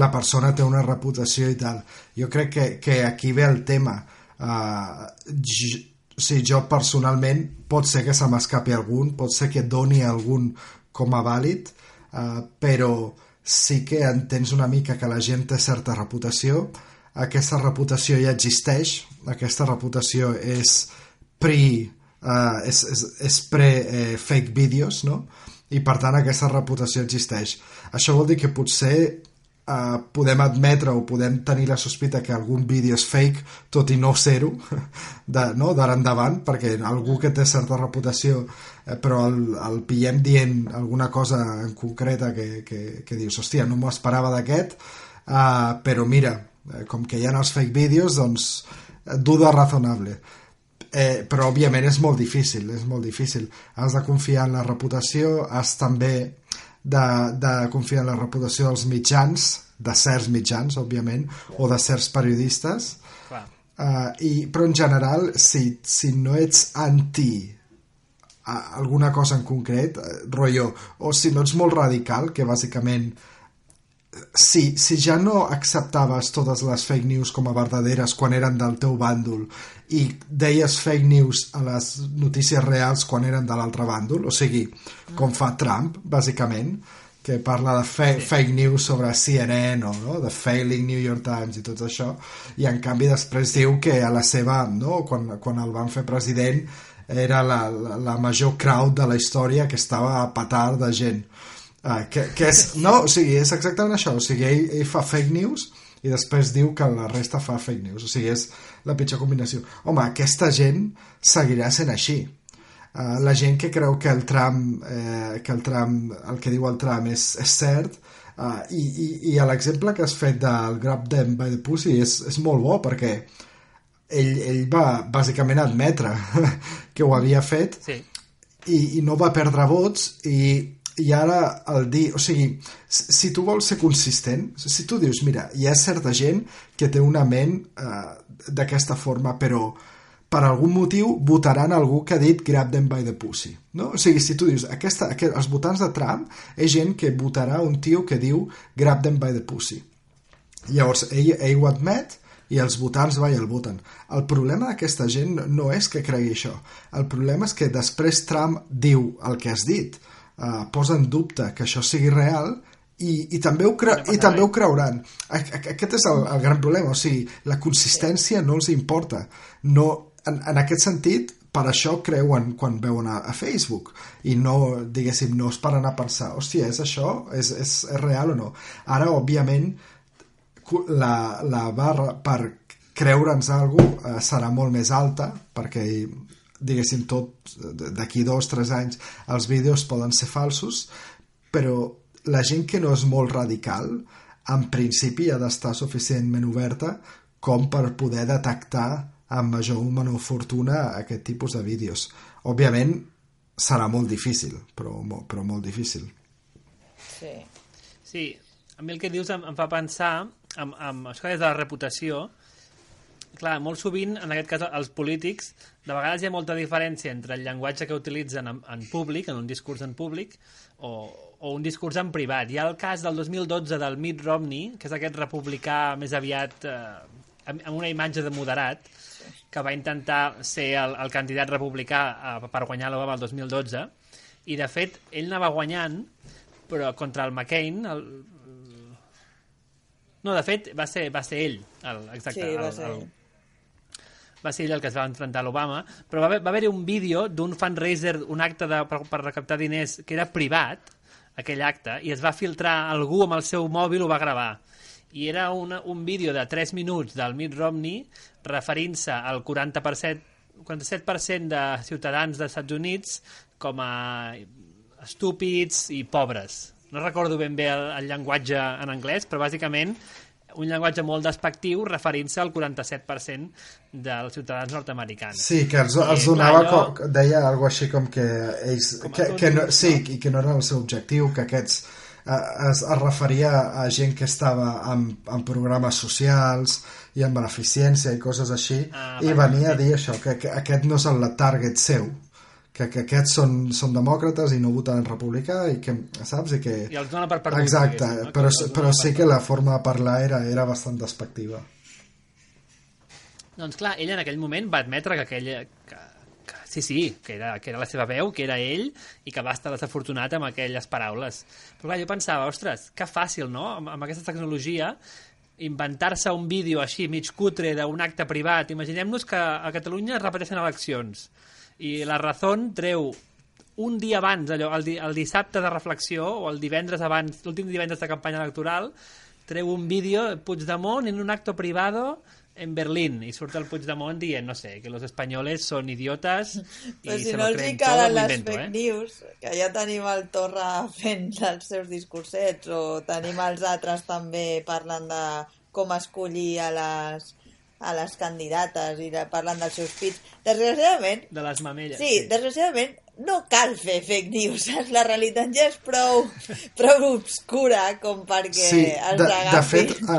la persona té una reputació i tal. Jo crec que, que aquí ve el tema. Uh, j, o sigui, jo personalment pot ser que se m'escapi algun, pot ser que doni algun com a vàlid, uh, però sí que entens una mica que la gent té certa reputació, aquesta reputació ja existeix, aquesta reputació és pre uh, és, és, és pre eh, fake vídeos, no? I per tant aquesta reputació existeix. Això vol dir que potser uh, podem admetre o podem tenir la sospita que algun vídeo és fake, tot i no ser-ho, de- no? d'ara endavant, perquè algú que té certa reputació eh, però el, el pillem dient alguna cosa en concreta que, que, que dius, hòstia, no m'ho esperava d'aquest, uh, però mira, eh, com que hi ha els fake vídeos, doncs eh, duda razonable eh, però òbviament és molt difícil és molt difícil, has de confiar en la reputació, has també de, de confiar en la reputació dels mitjans, de certs mitjans òbviament, o de certs periodistes Clar. uh, i, però en general si, si no ets anti alguna cosa en concret, eh, rotllo, o si no ets molt radical, que bàsicament si, si ja no acceptaves totes les fake news com a verdaderes quan eren del teu bàndol i deies fake news a les notícies reals quan eren de l'altre bàndol, o sigui, com fa Trump, bàsicament, que parla de fe fake news sobre CNN o no? de failing New York Times i tot això, i en canvi després diu que a la seva, no? quan, quan el van fer president era la, la, la major crowd de la història que estava a patar de gent. Uh, que, que és, no, o sigui, és exactament això. O sigui, ell, ell fa fake news i després diu que la resta fa fake news. O sigui, és la pitjor combinació. Home, aquesta gent seguirà sent així. Uh, la gent que creu que el Trump eh, que el Trump, el que diu el Trump és, és cert uh, i, i, i l'exemple que has fet del Grab Them by the Pussy és, és molt bo perquè ell, ell va bàsicament admetre que ho havia fet Sí. i, i no va perdre vots i, i ara el dir, o sigui si, tu vols ser consistent si tu dius, mira, hi ha certa gent que té una ment eh, d'aquesta forma però per algun motiu votaran algú que ha dit grab them by the pussy no? o sigui, si tu dius, aquesta, aquest, els votants de Trump és gent que votarà un tio que diu grab them by the pussy Llavors, ell, ell ho admet i els votants, vai, el voten. El problema d'aquesta gent no és que cregui això. El problema és que després Trump diu el que has dit, uh, posa en dubte que això sigui real i, i, també, ho cre i també ho creuran. Aquest és el, el gran problema. O sigui, la consistència no els importa. No, en, en aquest sentit, per això creuen quan veuen a, a Facebook i no, diguéssim, no es paren a pensar hòstia, és això? És, és, és real o no? Ara, òbviament, la, la barra per creure'ns alguna cosa eh, serà molt més alta perquè diguéssim tot d'aquí dos, tres anys els vídeos poden ser falsos però la gent que no és molt radical en principi ha d'estar suficientment oberta com per poder detectar amb major o menor fortuna aquest tipus de vídeos. Òbviament serà molt difícil, però, però molt difícil. Sí. Sí, a mi el que dius em, em fa pensar amb, amb això que és de la reputació clar, molt sovint, en aquest cas els polítics, de vegades hi ha molta diferència entre el llenguatge que utilitzen en, en públic, en un discurs en públic, o, o un discurs en privat. Hi ha el cas del 2012 del Mitt Romney, que és aquest republicà més aviat eh, amb, amb una imatge de moderat, que va intentar ser el, el candidat republicà eh, per guanyar l'Obama el 2012, i de fet ell anava guanyant, però contra el McCain, el, no, de fet, va ser, va ser ell, el, exacte. Sí, va el, ser el, ell. Va ser ell el que es va enfrontar a l'Obama, però va, va haver-hi un vídeo d'un fundraiser, un acte de, per, per recaptar diners que era privat, aquell acte, i es va filtrar algú amb el seu mòbil, ho va gravar. I era una, un vídeo de 3 minuts del Mitt Romney referint-se al 40%, 47% de ciutadans dels Estats Units com a estúpids i pobres. No recordo ben bé el, el llenguatge en anglès, però bàsicament un llenguatge molt despectiu referint-se al 47% dels ciutadans nord-americans. Sí, que els, els clar, donava, allò- com, deia alguna així com que ells, Com que, que no, sí, i que no era el seu objectiu, que aquests eh, es, es referia a gent que estava en, en programes socials i en beneficència i coses així, Ah, i venia a dir això, que, que aquest no és el target seu, que, que aquests són, són demòcrates i no voten republicà i que, saps? I que... I els dona per perduts. Exacte, no? però, però sí que la forma de parlar era, era bastant despectiva. Doncs clar, ell en aquell moment va admetre que aquella... Que, que, sí, sí, que era, que era la seva veu, que era ell, i que va estar desafortunat amb aquelles paraules. Però clar, jo pensava, ostres, que fàcil, no?, amb, amb aquesta tecnologia, inventar-se un vídeo així, mig cutre, d'un acte privat. Imaginem-nos que a Catalunya es repeteixen eleccions, i la Razón treu un dia abans, allò, el, di el dissabte de reflexió, o el divendres abans, l'últim divendres de campanya electoral, treu un vídeo, Puigdemont en un acto privado en Berlín, i surt el Puigdemont dient, no sé, que los españoles son idiotas i Però si se no lo els hi creen todo, calen les invento, fake eh? news, que ja tenim el Torra fent els seus discursets, o tenim els altres també parlant de com escollir a les, a les candidates i de, parlant dels seus pits. Desgraciadament, De les mamelles. sí, desgraciadament, no cal fer fake news. La realitat ja és prou, prou obscura com perquè Sí, els de, de fet, a,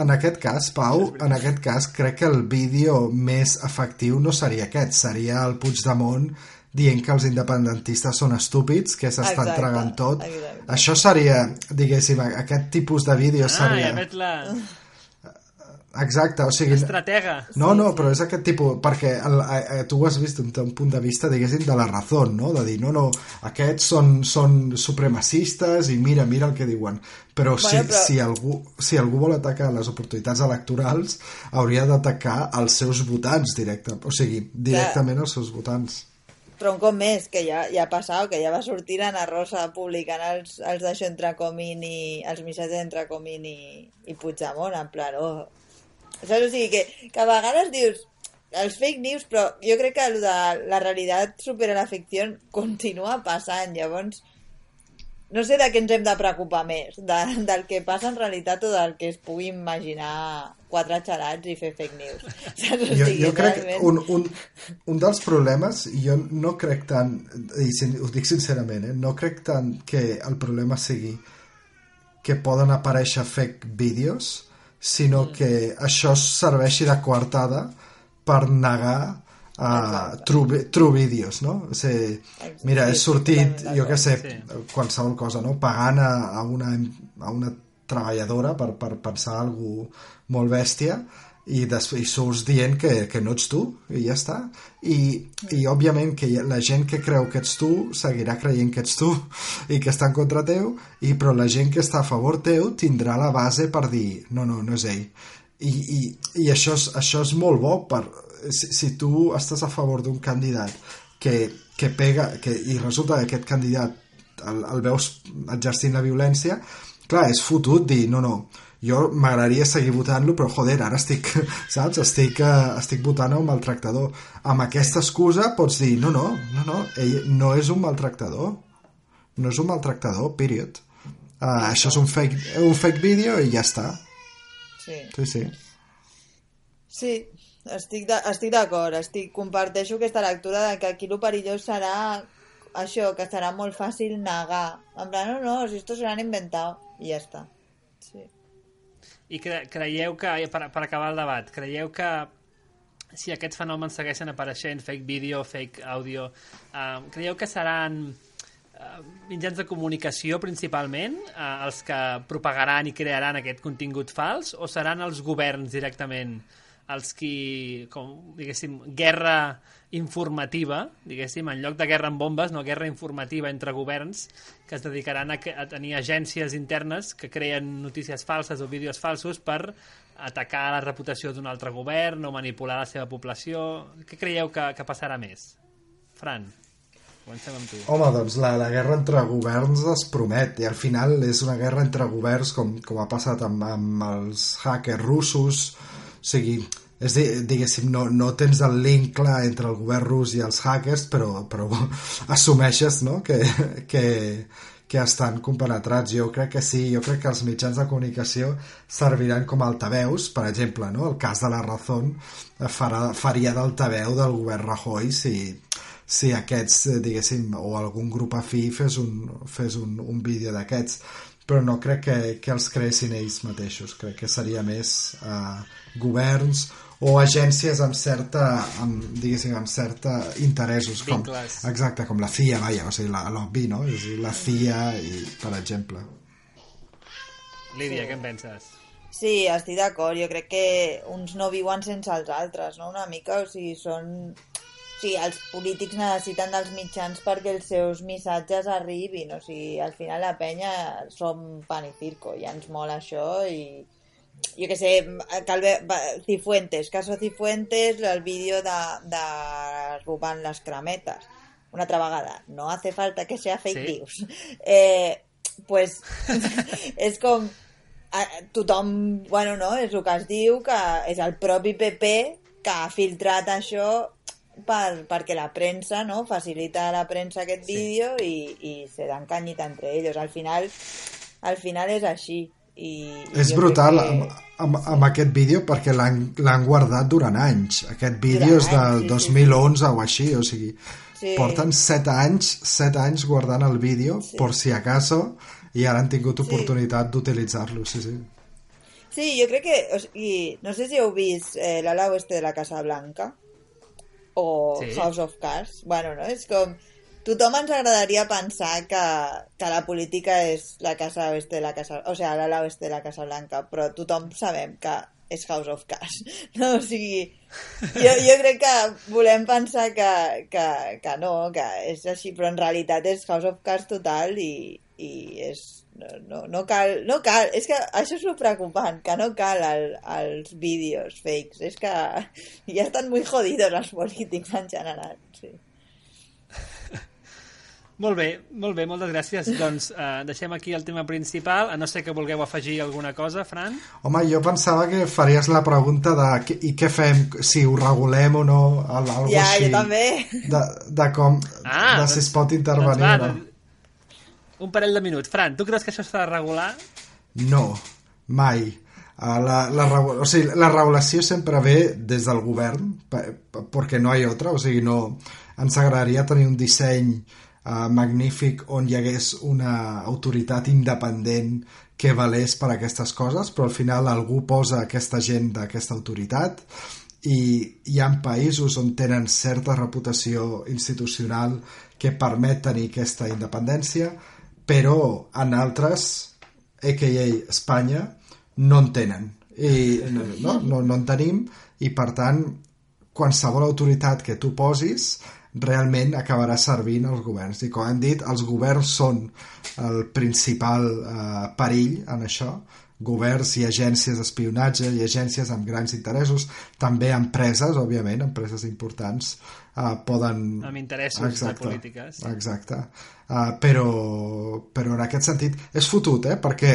en aquest cas, Pau, en aquest cas, crec que el vídeo més efectiu no seria aquest, seria el Puigdemont dient que els independentistes són estúpids, que s'estan tragant tot. exacte. Això seria, diguéssim, aquest tipus de vídeo Ah, seria... ja la Exacte, o sigui... estratega. No, no, però és aquest tipus, perquè el, a, a, tu ho has vist un, un punt de vista, diguéssim, de la raó, no? De dir, no, no, aquests són, són supremacistes i mira, mira el que diuen. Però, si, Bueno, però- si, algú, si algú vol atacar les oportunitats electorals, hauria d'atacar els seus votants directe, o sigui, directament els seus votants. Però un cop més, que ja, ja ha passat, que ja va sortir Ana Rosa publicant els, els d'això entre Comín i... els missatges entre Comín i, i Puigdemont, en plan, oh... Saps? O sigui, que, que a vegades dius els fake news, però jo crec que el de la realitat supera la ficció continua passant, llavors no sé de què ens hem de preocupar més, de, del que passa en realitat o del que es pugui imaginar quatre xalats i fer fake news. Saps? O Jo, sigui, jo crec realment- un, un, un dels problemes, jo no crec tant, i ho dic sincerament, eh, no crec tant que el problema sigui que poden aparèixer fake vídeos, sinó mm. que això serveixi de coartada per negar a Exacte. true, true vídeos, no? O sigui, mira, he sortit, jo què sé, Sí. qualsevol cosa, no? Pagant a, a, una, a una treballadora per, per pensar alguna molt bèstia i, des, i surts dient que, que no ets tu i ja està. I, i òbviament que la gent que creu que ets tu seguirà creient que ets tu i que està en contra teu i però la gent que està a favor teu tindrà la base per dir no, no, no és ell. I, i, i això, és, això és molt bo per, si, si tu estàs a favor d'un candidat que, que pega que, i resulta que aquest candidat el, el veus exercint la violència clar, és fotut dir, no, no, jo m'agradaria seguir votant-lo, però joder, ara estic, saps? Estic, uh, estic votant a un maltractador. Amb aquesta excusa pots dir, no, no, no, no, ell no és un maltractador. No és un maltractador, period. Uh, això és un fake, un fake vídeo i ja està. Sí. Sí, sí. Sí, estic d'acord, estic, comparteixo aquesta lectura de que aquí el perillós serà això, que serà molt fàcil negar. En plan, no, no, si esto se l'han inventat. I ja està. Sí. I cre creieu que, per, per acabar el debat, creieu que si aquests fenòmens segueixen apareixent, fake vídeo, fake àudio, eh, creieu que seran eh, mitjans de comunicació principalment eh, els que propagaran i crearan aquest contingut fals o seran els governs directament els qui, com, diguéssim, guerra informativa, diguéssim, en lloc de guerra amb bombes, no guerra informativa entre governs que es dedicaran a, a tenir agències internes que creen notícies falses o vídeos falsos per atacar la reputació d'un altre govern o manipular la seva població. Què creieu que, que passarà més? Fran, comencem amb tu. Home, doncs la, la guerra entre governs es promet i al final és una guerra entre governs com, com ha passat amb, amb els hackers russos o sigui, és, di- diguéssim, no, no tens el link clar entre el govern rus i els hackers però, però assumeixes no? que, que, que estan compenetrats jo crec que sí, jo crec que els mitjans de comunicació serviran com a altaveus per exemple, no? el cas de la Razón farà, faria d'altaveu del govern Rajoy si, si aquests, eh, diguéssim, o algun grup afí fes un, fes un, un vídeo d'aquests però no crec que, que els creessin ells mateixos crec que seria més eh, governs o agències amb certa amb, diguéssim, amb certa interessos com, Vincles. exacte, com la CIA vaja, o sigui, la- l'obvi, no? És la CIA i, per exemple Lídia, què en penses? Sí, estic d'acord. Jo crec que uns no viuen sense els altres, no? Una mica, o sigui, són... O sigui, els polítics necessiten dels mitjans perquè els seus missatges arribin. O sigui, al final la penya som pan i circo, ja ens mola això i... Jo què sé, Calve... Cifuentes, caso Cifuentes, el vídeo de, de robant les cremetes. Una altra vegada, no hace falta que sea fake Sí. news. Eh, pues és com a- tothom, bueno, no, és el que es diu que és el propi PP que ha filtrat això per, perquè la premsa, no?, facilita a la premsa aquest Sí. vídeo i, i se dan canyita entre ells. Al final, al final és així. I, i és brutal crec amb, amb, amb aquest vídeo perquè l'han l'han guardat durant anys aquest vídeo és del anys, sí, sí, 2011 o així o sigui, Sí. porten 7 anys 7 anys guardant el vídeo Sí. por si acaso i ara han tingut oportunitat d'utilitzar-lo sí, sí. Sí, jo crec que... O sigui, no sé si heu vist eh, l'ala oeste de la Casa Blanca o Sí. House of Cards. Bueno, no? És com... Tothom ens agradaria pensar que, que la política és la Casa de la Casa... O sigui, l'ala oeste de la Casa Blanca, però tothom sabem que és House of Cards. No? O sigui, jo, jo crec que volem pensar que, que, que no, que és així, però en realitat és House of Cards total i, i és no, no, no cal, no cal, és que això és el preocupant, que no cal el, els vídeos fakes, és que ja estan muy jodidos els polítics en general, sí. Molt bé, molt bé, moltes gràcies. Doncs eh, deixem aquí el tema principal, a no ser que vulgueu afegir alguna cosa, Fran. Home, jo pensava que faries la pregunta de què- i què fem, si ho regulem o no, al- algo Ja, així. jo també. De, de com, Ah, de si doncs- es pot intervenir doncs va, no. doncs, Un parell de minuts. Fran, tu creus que això s'ha de regular? No, mai. Uh, la, la, o sigui, la regulació sempre ve des del govern, pe- pe- perquè no hi ha altra, o sigui, no... Ens agradaria tenir un disseny uh, magnífic on hi hagués una autoritat independent que valés per aquestes coses, però al final algú posa aquesta gent d'aquesta autoritat i hi ha països on tenen certa reputació institucional que permet tenir aquesta independència, però en altres, a.k.a. Espanya, no en tenen. I no, no, no en tenim i, per tant, qualsevol autoritat que tu posis realment acabarà servint als governs. I com hem dit, els governs són el principal eh, perill en això governs i agències d'espionatge i agències amb grans interessos, també empreses, òbviament, empreses importants, uh, poden... Amb interessos exacte, de polítiques. Exacte. Uh, però, però en aquest sentit és fotut, eh? perquè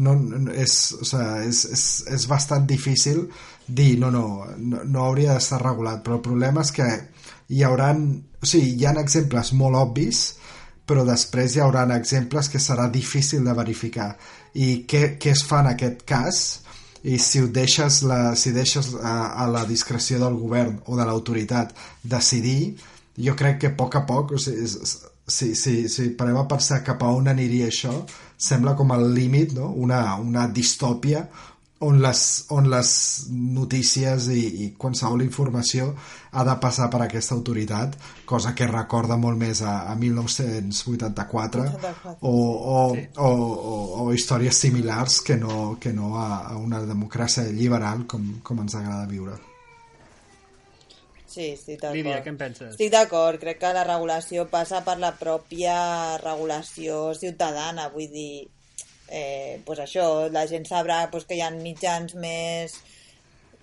no, no, és, o sigui, és, és, és bastant difícil dir no, no, no, no hauria d'estar regulat, però el problema és que hi hauran, o sigui, hi ha exemples molt obvis, però després hi hauran exemples que serà difícil de verificar. I què, què es fa en aquest cas? i si ho deixes, la, si deixes a, a la discreció del govern o de l'autoritat decidir, jo crec que a poc a poc, o sigui, si, si, si parem a pensar cap a on aniria això, sembla com el límit, no? una, una distòpia on les, on les notícies i, i qualsevol informació ha de passar per aquesta autoritat, cosa que recorda molt més a, a 1984 o, o, sí. o, o, o històries similars que no, que no a, a una democràcia liberal com, com ens agrada viure. Sí, estic d'acord. Lídia, què en penses? Estic d'acord, crec que la regulació passa per la pròpia regulació ciutadana, vull dir, eh, pues això, la gent sabrà pues, que hi ha mitjans més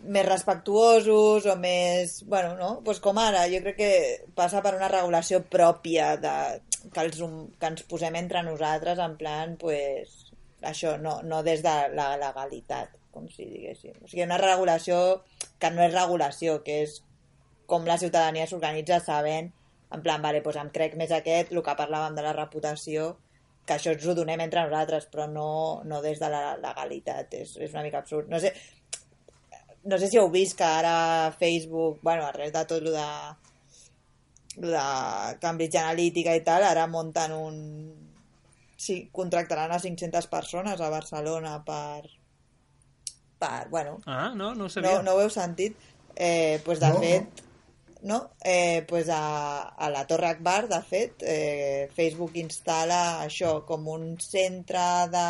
més respectuosos o més... Bueno, no? Pues com ara, jo crec que passa per una regulació pròpia de, que, els, que ens posem entre nosaltres en plan, pues, això, no, no des de la legalitat, com si diguéssim. O sigui, una regulació que no és regulació, que és com la ciutadania s'organitza sabent, en plan, vale, pues em crec més aquest, el que parlàvem de la reputació, que això ens ho donem entre nosaltres, però no, no des de la legalitat. És, és una mica absurd. No sé, no sé si heu vist que ara Facebook, bueno, arrel de tot lo de, lo de Cambridge Analytica i tal, ara munten un... Sí, contractaran a 500 persones a Barcelona per... per bueno... Ah, no, no ho sabia. No, no ho heu sentit? Eh, pues de No. fet, no? Eh, pues a, a la Torre Akbar, de fet, eh, Facebook instal·la això com un centre de...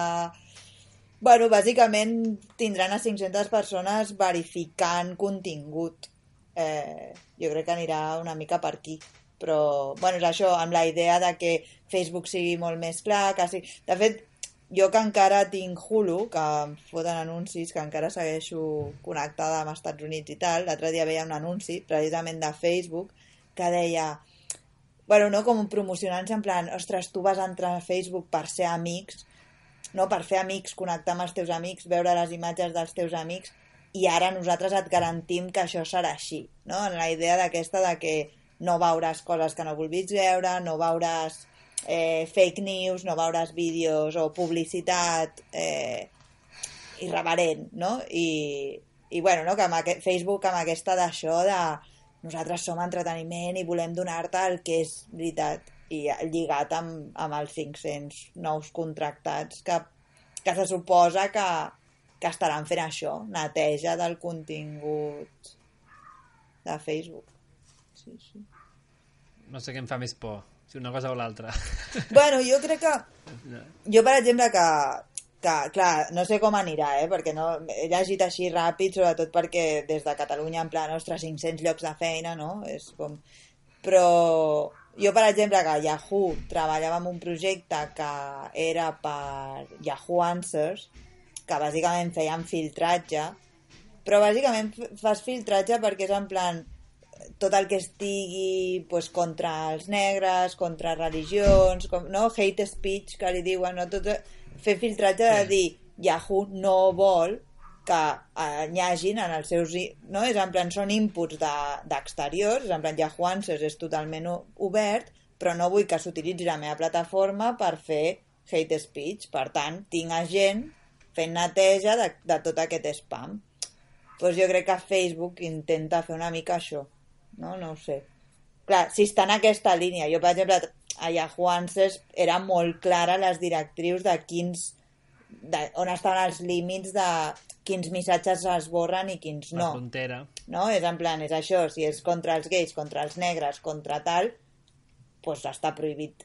Bueno, bàsicament tindran a 500 persones verificant contingut. Eh, jo crec que anirà una mica per aquí. Però, bueno, és això, amb la idea de que Facebook sigui molt més clar, que sigui... De fet, jo que encara tinc Hulu, que em foten anuncis, que encara segueixo connectada amb Estats Units i tal, l'altre dia veia un anunci, precisament de Facebook, que deia, bueno, no, com promocionant-se en plan, ostres, tu vas entrar a Facebook per ser amics, no, per fer amics, connectar amb els teus amics, veure les imatges dels teus amics, i ara nosaltres et garantim que això serà així, no? En la idea d'aquesta de que no veuràs coses que no vulguis veure, no veuràs eh, fake news, no veuràs vídeos o publicitat eh, irreverent, no? I, i bueno, no? que amb aquest, Facebook amb aquesta d'això de nosaltres som entreteniment i volem donar-te el que és veritat i lligat amb, amb els 500 nous contractats que, que se suposa que, que estaran fent això, neteja del contingut de Facebook. Sí, sí. No sé què em fa més por, si una cosa o l'altra. Bueno, jo crec que... Jo, per exemple, que, que, clar, no sé com anirà, eh? perquè no, he llegit així ràpid, sobretot perquè des de Catalunya, en plan, ostres, 500 llocs de feina, no? És com... Però jo, per exemple, que a Yahoo treballava en un projecte que era per Yahoo Answers, que bàsicament feien filtratge, però bàsicament fas filtratge perquè és en plan tot el que estigui pues, contra els negres, contra religions, com, no? hate speech, que li diuen, no? tot, fer filtratge de dir Yahoo no vol que eh, hi hagin en els seus... No? És en plan, són inputs de- d'exteriors, és en plan, Yahoo Answers és totalment obert, però no vull que s'utilitzi la meva plataforma per fer hate speech. Per tant, tinc a gent fent neteja de, de tot aquest spam. Doncs jo crec que Facebook intenta fer una mica això. No? No ho sé. Clar, si està en aquesta línia, jo, per exemple, a Yahoo Answers eren molt clares les directrius de quins de, on estan els límits de quins missatges es borren i quins La no frontera. no? És en plan, és això, si és contra els gais, contra els negres, contra tal, doncs està prohibit.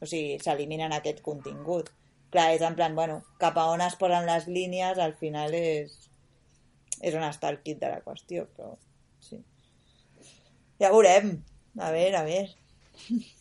O sigui, s'eliminen aquest contingut. Clar, és en plan, bueno, cap a on es posen les línies, al final és, és on està el kit de la qüestió, però sí. Ja veurem. A veure, a veure.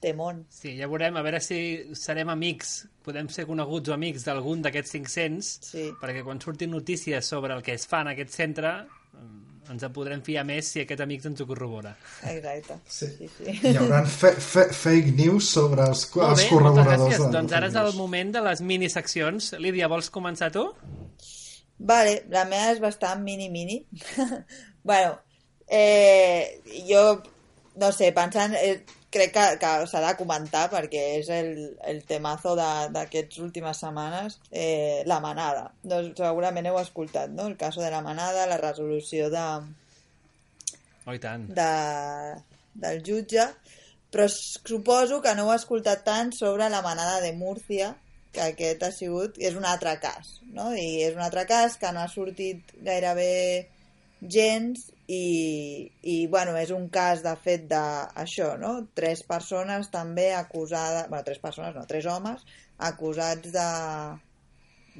temón. Sí, ja veurem, a veure si serem amics, podem ser coneguts o amics d'algun d'aquests 500, Sí. perquè quan surtin notícies sobre el que es fa en aquest centre, eh, ens en podrem fiar més si aquest amic ens ho corrobora. Exacte. Sí. sí, sí. Hi haurà fe, fe, fake news sobre els, els Molt bé, moltes corroboradors. de- Doncs ara és el moment de les miniseccions. Lídia, vols començar tu? Vale, la meva és bastant mini-mini. bueno, eh, jo, no sé, pensant, eh, crec que, que s'ha de comentar perquè és el, el temazo d'aquestes últimes setmanes, eh, la manada. Doncs segurament heu escoltat, no? El cas de la manada, la resolució de, Oh, tant. de, del jutge, però suposo que no heu escoltat tant sobre la manada de Múrcia, que aquest ha sigut, és un altre cas, no? I és un altre cas que no ha sortit gairebé gens i, i bueno, és un cas de fet d'això, no? Tres persones també acusades, bueno, tres persones no, tres homes acusats de,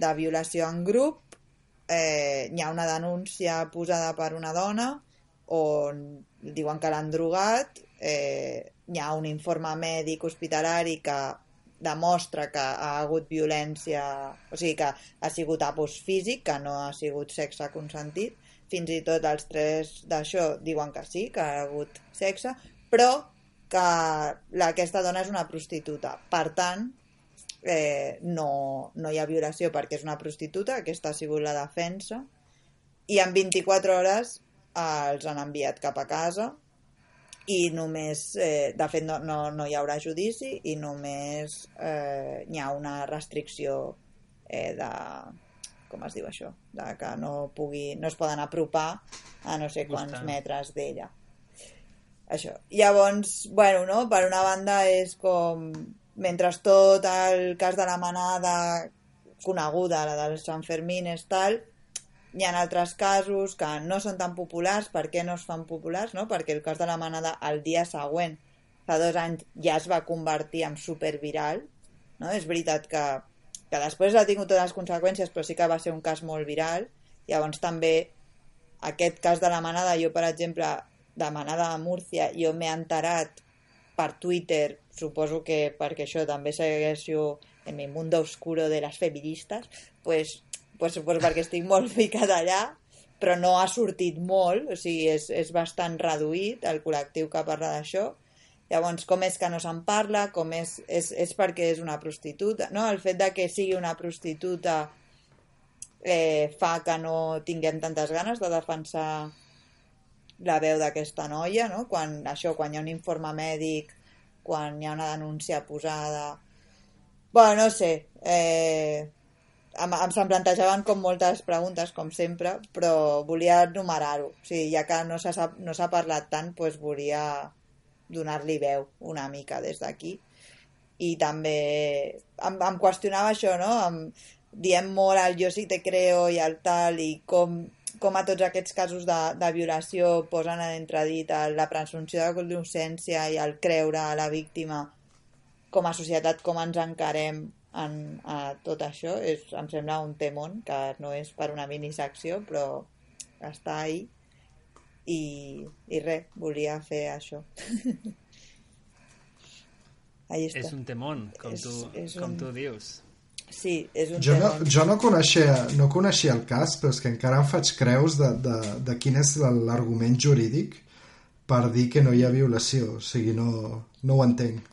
de violació en grup. Eh, hi ha una denúncia posada per una dona on diuen que l'han drogat. Eh, hi ha un informe mèdic hospitalari que demostra que ha hagut violència o sigui que ha sigut abús físic que no ha sigut sexe consentit fins i tot els tres d'això diuen que sí, que ha hagut sexe però que la, aquesta dona és una prostituta. Per tant eh, no, no hi ha violació perquè és una prostituta, aquesta ha sigut la defensa, i en 24 hores eh, els han enviat cap a casa i només, eh, de fet no, no, no hi haurà judici i només eh, hi ha una restricció eh, de, com es diu això, de que no, pugui, no es poden apropar a no sé quants Costar. metres d'ella. Això. Llavors, bueno, no? per una banda és com mentre tot el cas de la manada coneguda, la dels Sant Fermines, tal, hi ha altres casos que no són tan populars. Per què no es fan populars? No? Perquè el cas de la manada el dia següent, fa dos anys, ja es va convertir en superviral. No? És veritat que, que després ha tingut totes les conseqüències, però sí que va ser un cas molt viral. Llavors també aquest cas de la manada, jo per exemple, de manada de Múrcia, jo m'he enterat per Twitter, suposo que perquè això també segueixo en mi mundo oscuro de les feministes, pues, pues suposo perquè estic molt ficada allà, però no ha sortit molt, o sigui, és, és bastant reduït el col·lectiu que parla d'això. Llavors, com és que no se'n parla? Com és, és, és perquè és una prostituta? No? El fet de que sigui una prostituta eh, fa que no tinguem tantes ganes de defensar la veu d'aquesta noia, no? Quan, això, quan hi ha un informe mèdic, quan hi ha una denúncia posada... Bueno, no sé, eh, em, em se'm plantejaven com moltes preguntes, com sempre, però volia enumerar-ho. O sigui, ja que no s'ha no parlat tant, doncs volia donar-li veu una mica des d'aquí. I també em, em qüestionava això, no? Em, diem molt el jo sí te creo i el tal, i com, com a tots aquests casos de, de violació posen en entredit la presumpció de innocència i el creure a la víctima com a societat, com ens encarem en, a tot això, és, em sembla un temón, que no és per una minisecció, però està ahí. I, i res, volia fer això. Ahí està. És un temón, com, És- tu, és com un- tu dius. Sí, és un Jo no, jo no, coneixia, no coneixia el cas, però és que encara em faig creus de, de, de quin és l'argument jurídic per dir que no hi ha violació. O sigui, no, no ho entenc.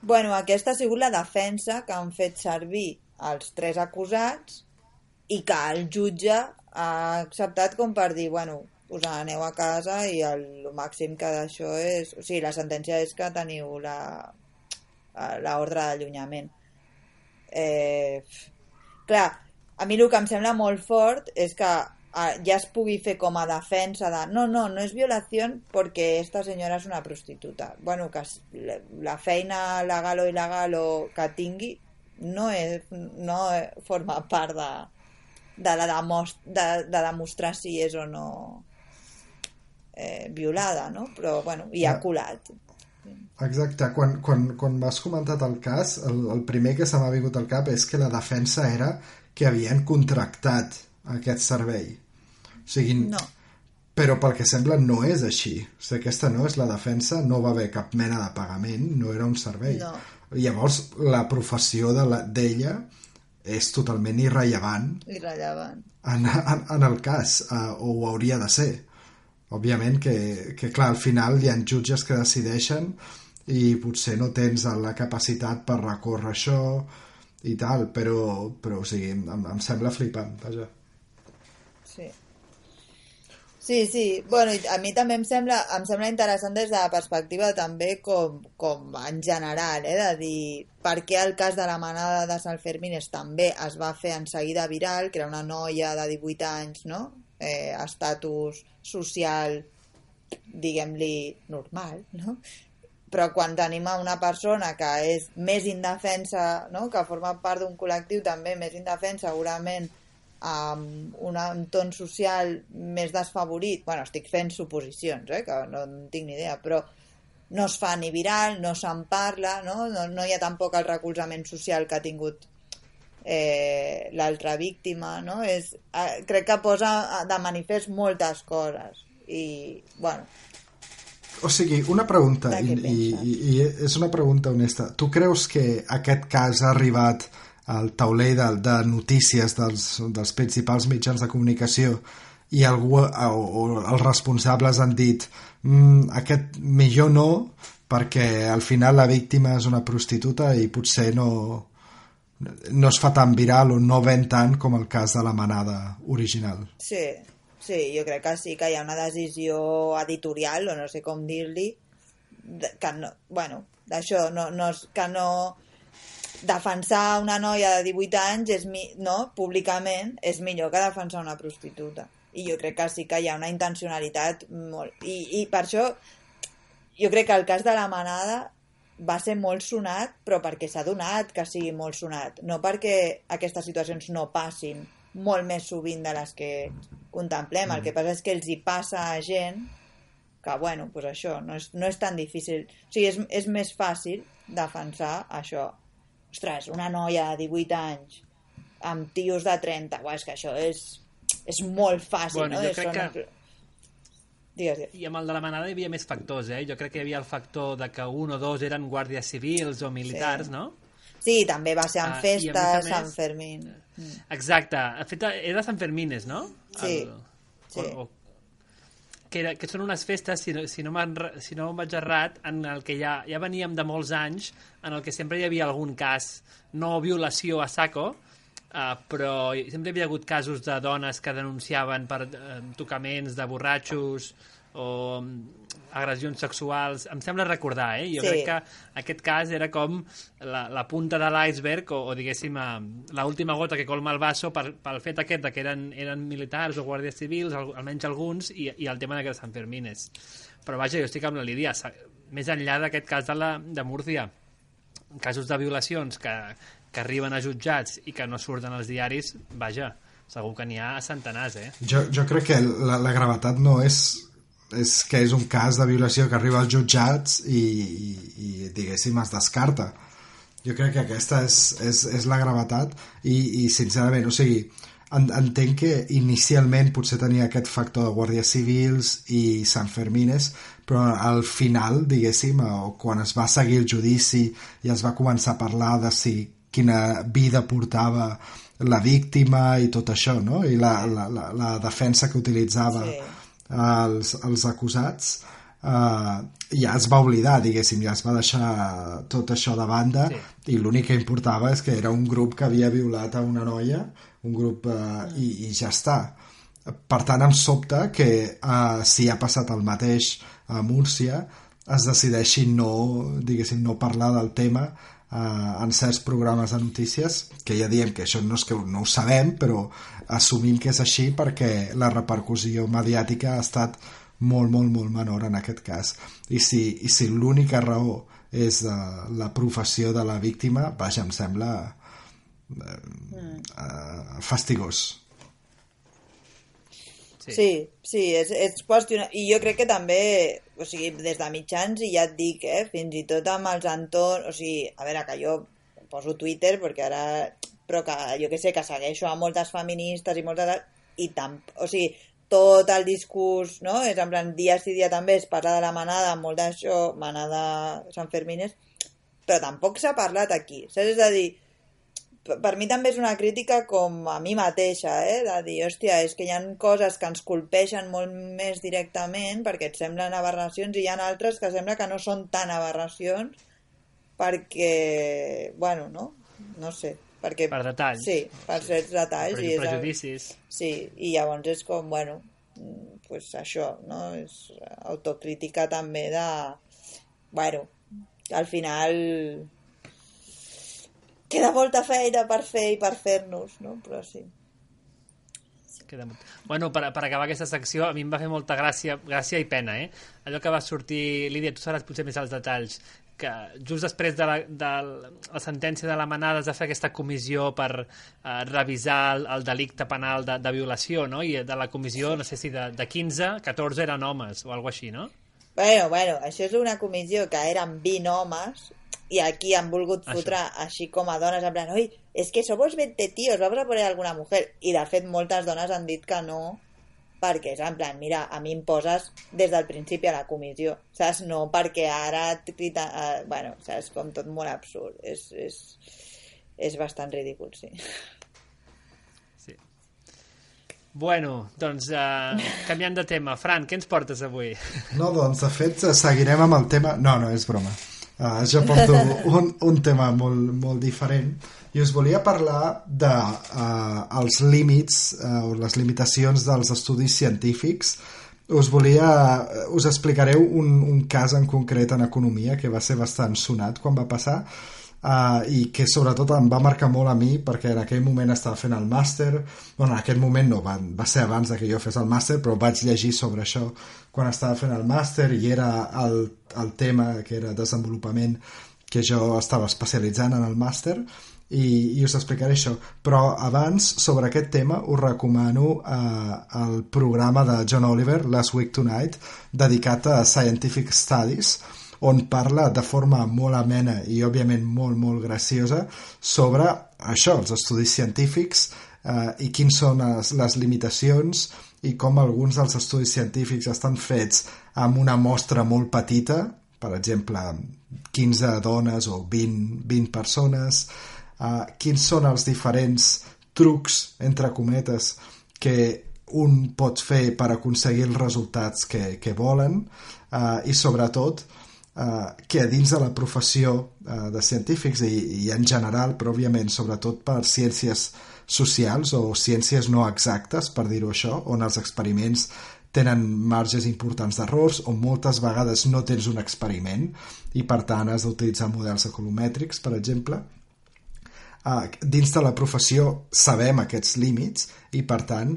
Bueno, aquesta ha sigut la defensa que han fet servir els tres acusats i que el jutge ha acceptat com per dir, bueno, us aneu a casa i el, el màxim que d'això és... O sigui, la sentència és que teniu la, la ordre d'allunyament. Eh, clar, a mi el que em sembla molt fort és que ah, ja es pugui fer com a defensa de no, no, no és violació perquè esta senyora és una prostituta. Bueno, que la- feina legal o il·legal o que tingui no, és, no forma part de, de la demost de, de demostrar si és o no eh, violada, no? Però, bueno, hi ha colat. Exacte, quan, quan, quan m'has comentat el cas, el, el primer que se m'ha vingut al cap és que la defensa era que havien contractat aquest servei. O sigui, No. però pel que sembla no és així. O sigui, aquesta no és la defensa, no va haver cap mena de pagament, no era un servei. No. Llavors, la professió de la- d'ella és totalment irrellevant Irrellevant. en, en, en el cas, uh, o ho hauria de ser. Òbviament que, que, clar, al final hi ha jutges que decideixen i potser no tens la capacitat per recórrer això i tal, però, però o sigui, em, em sembla flipant, vaja. Sí. Sí, sí. Bueno, a mi també em sembla, em sembla interessant des de la perspectiva també com, com en general, eh, de dir per què el cas de la manada de Sant Fermines també es va fer en seguida viral, que era una noia de 18 anys, no? Eh, estatus social, diguem-li, normal, no? Però quan tenim a una persona que és més indefensa, no? que forma part d'un col·lectiu també més indefensa, segurament amb un entorn social més desfavorit, bueno, estic fent suposicions, eh, que no en tinc ni idea, però no es fa ni viral, no se'n parla, no? No, no hi ha tampoc el recolzament social que ha tingut eh, l'altra víctima, no? És, eh, crec que posa de manifest moltes coses i, bueno, O sigui, una pregunta, i, i, i és una pregunta honesta. Tu creus que aquest cas ha arribat al tauler de, de notícies dels, dels principals mitjans de comunicació i algú, o, o els responsables han dit mm, aquest millor no perquè al final la víctima és una prostituta i potser no, no es fa tan viral o no ven tant com el cas de la manada original. Sí, sí, jo crec que sí que hi ha una decisió editorial, o no sé com dir-li, que no, bueno, d'això, no, no, que no defensar una noia de 18 anys és mi, no, públicament és millor que defensar una prostituta. I jo crec que sí que hi ha una intencionalitat molt... I, i per això jo crec que el cas de la manada va ser molt sonat, però perquè s'ha donat que sigui molt sonat, no perquè aquestes situacions no passin molt més sovint de les que contemplem. El que passa és que els hi passa a gent que, bueno, pues això, no és, no és tan difícil. O sigui, és, és més fàcil defensar això. Ostres, una noia de 18 anys amb tios de 30, uah, és que això és, és molt fàcil, Bueno, no? jo crec que- Digues, digues. I amb el de la manada hi havia més factors, eh? Jo crec que hi havia el factor de que un o dos eren guàrdies civils o militars, Sí. no? Sí, també va ser en Ah, festes, més- Sant Fermín. Exacte. De fet, era Sant Fermines, no? Sí, sí. O, o, que, era, que són unes festes, si no, si no, si no em vaig errat, en el que ja, ja veníem de molts anys, en el que sempre hi havia algun cas, no violació a saco, uh, però sempre hi havia hagut casos de dones que denunciaven per uh, tocaments de borratxos o mm, agressions sexuals. Em sembla recordar, eh? Jo Sí. crec que aquest cas era com la, la punta de l'iceberg o, o diguéssim, eh, l'última gota que colma el vaso per, pel fet aquest de que eren, eren militars o guàrdies civils, al, almenys alguns, i, i el tema de Sant Fermines. Però vaja, jo estic amb la Lídia. Més enllà d'aquest cas de, la, de Múrcia, casos de violacions que, que arriben a jutjats i que no surten als diaris, vaja, segur que n'hi ha a centenars, eh? Jo, jo crec que la, la gravetat no és, és que és un cas de violació que arriba als jutjats i, i, i diguéssim, es descarta. Jo crec que aquesta és, és, és la gravetat i, i sincerament, o sigui, en, entenc que inicialment potser tenia aquest factor de guàrdies civils i Sant Fermines, però al final, diguéssim, o quan es va seguir el judici i es va començar a parlar de si quina vida portava la víctima i tot això, no? I la, la, la, la defensa que utilitzava Sí. els, els acusats uh, ja es va oblidar, diguéssim, ja es va deixar tot això de banda Sí. i l'únic que importava és que era un grup que havia violat a una noia, un grup uh, i, i ja està. Per tant, em sobta que uh, si ha passat el mateix a Múrcia es decideixi no, diguéssim, no parlar del tema uh, en certs programes de notícies, que ja diem que això no és que no ho sabem, però assumim que és així perquè la repercussió mediàtica ha estat molt, molt, molt menor en aquest cas. I si, i si l'única raó és uh, la professió de la víctima, vaja, em sembla uh, uh, fastigós. Sí. Sí, sí, és, és qüestiona... I jo crec que també, o sigui, des de mitjans, i ja et dic, eh, fins i tot amb els entorns... O sigui, a veure, que jo poso Twitter perquè ara... Però que jo que sé, que segueixo a moltes feministes i moltes... I tam... O sigui, tot el discurs, no? És en plan, dia sí dia també es parla de la manada, molt d'això, manada Sant Fermines, però tampoc s'ha parlat aquí. Saps? És a dir, per mi també és una crítica com a mi mateixa, eh? de dir, hòstia, és que hi ha coses que ens colpeixen molt més directament perquè et semblen aberracions i hi ha altres que sembla que no són tan aberracions perquè, bueno, no? No sé. Perquè, Per detalls. Sí, per certs detalls. Per i és el- prejudicis. Sí, i llavors és com, bueno, pues això, no? És autocrítica també de... Bueno, al final queda molta feina per fer i per fer-nos, no? Però sí. Queda molt... Bueno, per, per acabar aquesta secció, a mi em va fer molta gràcia, gràcia i pena, eh? Allò que va sortir, Lídia, tu sabràs potser més els detalls, que just després de la, de la sentència de la manada es va fer aquesta comissió per eh, revisar el, el delicte penal de, de violació, no? I de la comissió, no sé si de, de 15, 14 eren homes o alguna així, no? Bueno, bueno, això és una comissió que eren 20 homes i aquí han volgut Això. fotre així com a dones, en plan, oi, és que somos 20 tíos, vamos a poner alguna mujer. I de fet moltes dones han dit que no, perquè és en plan, mira, a mi em poses des del principi a la comissió, saps? No perquè ara et crita... Eh, bueno, saps? Com tot molt absurd. És, és, és bastant ridícul, sí. Sí. Bueno, doncs, eh, canviant de tema. Fran, què ens portes avui? No, doncs, de fet, seguirem amb el tema... No, no, és broma. Uh, jo porto un, un tema molt, molt diferent. I us volia parlar de uh, els límits uh, o les limitacions dels estudis científics. Us volia... us explicaré un, un cas en concret en economia que va ser bastant sonat quan va passar uh, i que sobretot em va marcar molt a mi perquè en aquell moment estava fent el màster. Bueno, en aquell moment no, va, va ser abans de que jo fes el màster però vaig llegir sobre això quan estava fent el màster i era el, el tema que era desenvolupament que jo estava especialitzant en el màster i, i us explicaré això. Però abans sobre aquest tema us recomano eh, el programa de John Oliver Last Week Tonight dedicat a Scientific Studies on parla de forma molt amena i òbviament molt, molt graciosa sobre això, els estudis científics eh, i quins són les, les limitacions i com alguns dels estudis científics estan fets amb una mostra molt petita, per exemple, 15 dones o 20, 20 persones, eh, quins són els diferents trucs, entre cometes, que un pot fer per aconseguir els resultats que, que volen eh, i sobretot eh, que dins de la professió eh, de científics i, i en general, però òbviament sobretot per ciències socials o ciències no exactes, per dir-ho això, on els experiments tenen marges importants d'errors o moltes vegades no tens un experiment i per tant has d'utilitzar models ecolomètrics, per exemple. Uh, dins de la professió sabem aquests límits i per tant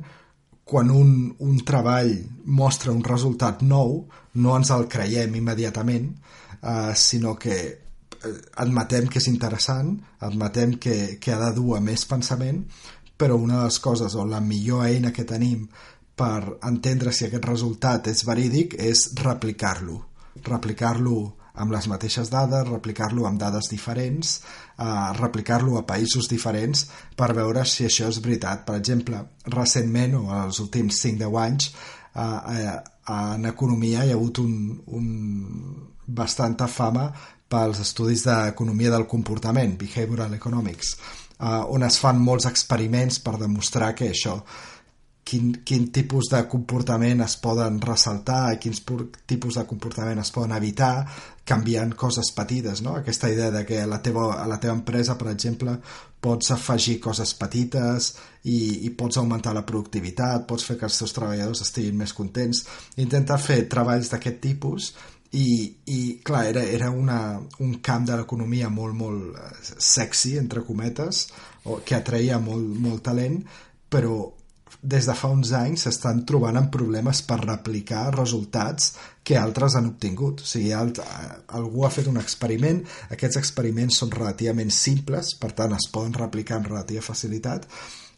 quan un, un treball mostra un resultat nou no ens el creiem immediatament uh, sinó que eh, admetem que és interessant admetem que, que ha de dur a més pensament però una de les coses o la millor eina que tenim per entendre si aquest resultat és verídic és replicar-lo replicar-lo amb les mateixes dades, replicar-lo amb dades diferents, eh, replicar-lo a països diferents per veure si això és veritat. Per exemple, recentment, o els últims 5-10 anys, eh, eh, en economia hi ha hagut un, un bastanta fama pels estudis d'economia del comportament, behavioral economics, eh, on es fan molts experiments per demostrar que això quin, quin tipus de comportament es poden ressaltar i quins tipus de comportament es poden evitar canviant coses petites, no? Aquesta idea de que a la teva, a la teva empresa, per exemple, pots afegir coses petites i, i pots augmentar la productivitat, pots fer que els teus treballadors estiguin més contents. Intenta fer treballs d'aquest tipus i, i clar, era, era una, un camp de l'economia molt, molt sexy, entre cometes, o que atreia molt, molt talent, però des de fa uns anys s'estan trobant amb problemes per replicar resultats que altres han obtingut. O sigui, alt, algú ha fet un experiment, aquests experiments són relativament simples, per tant es poden replicar amb relativa facilitat,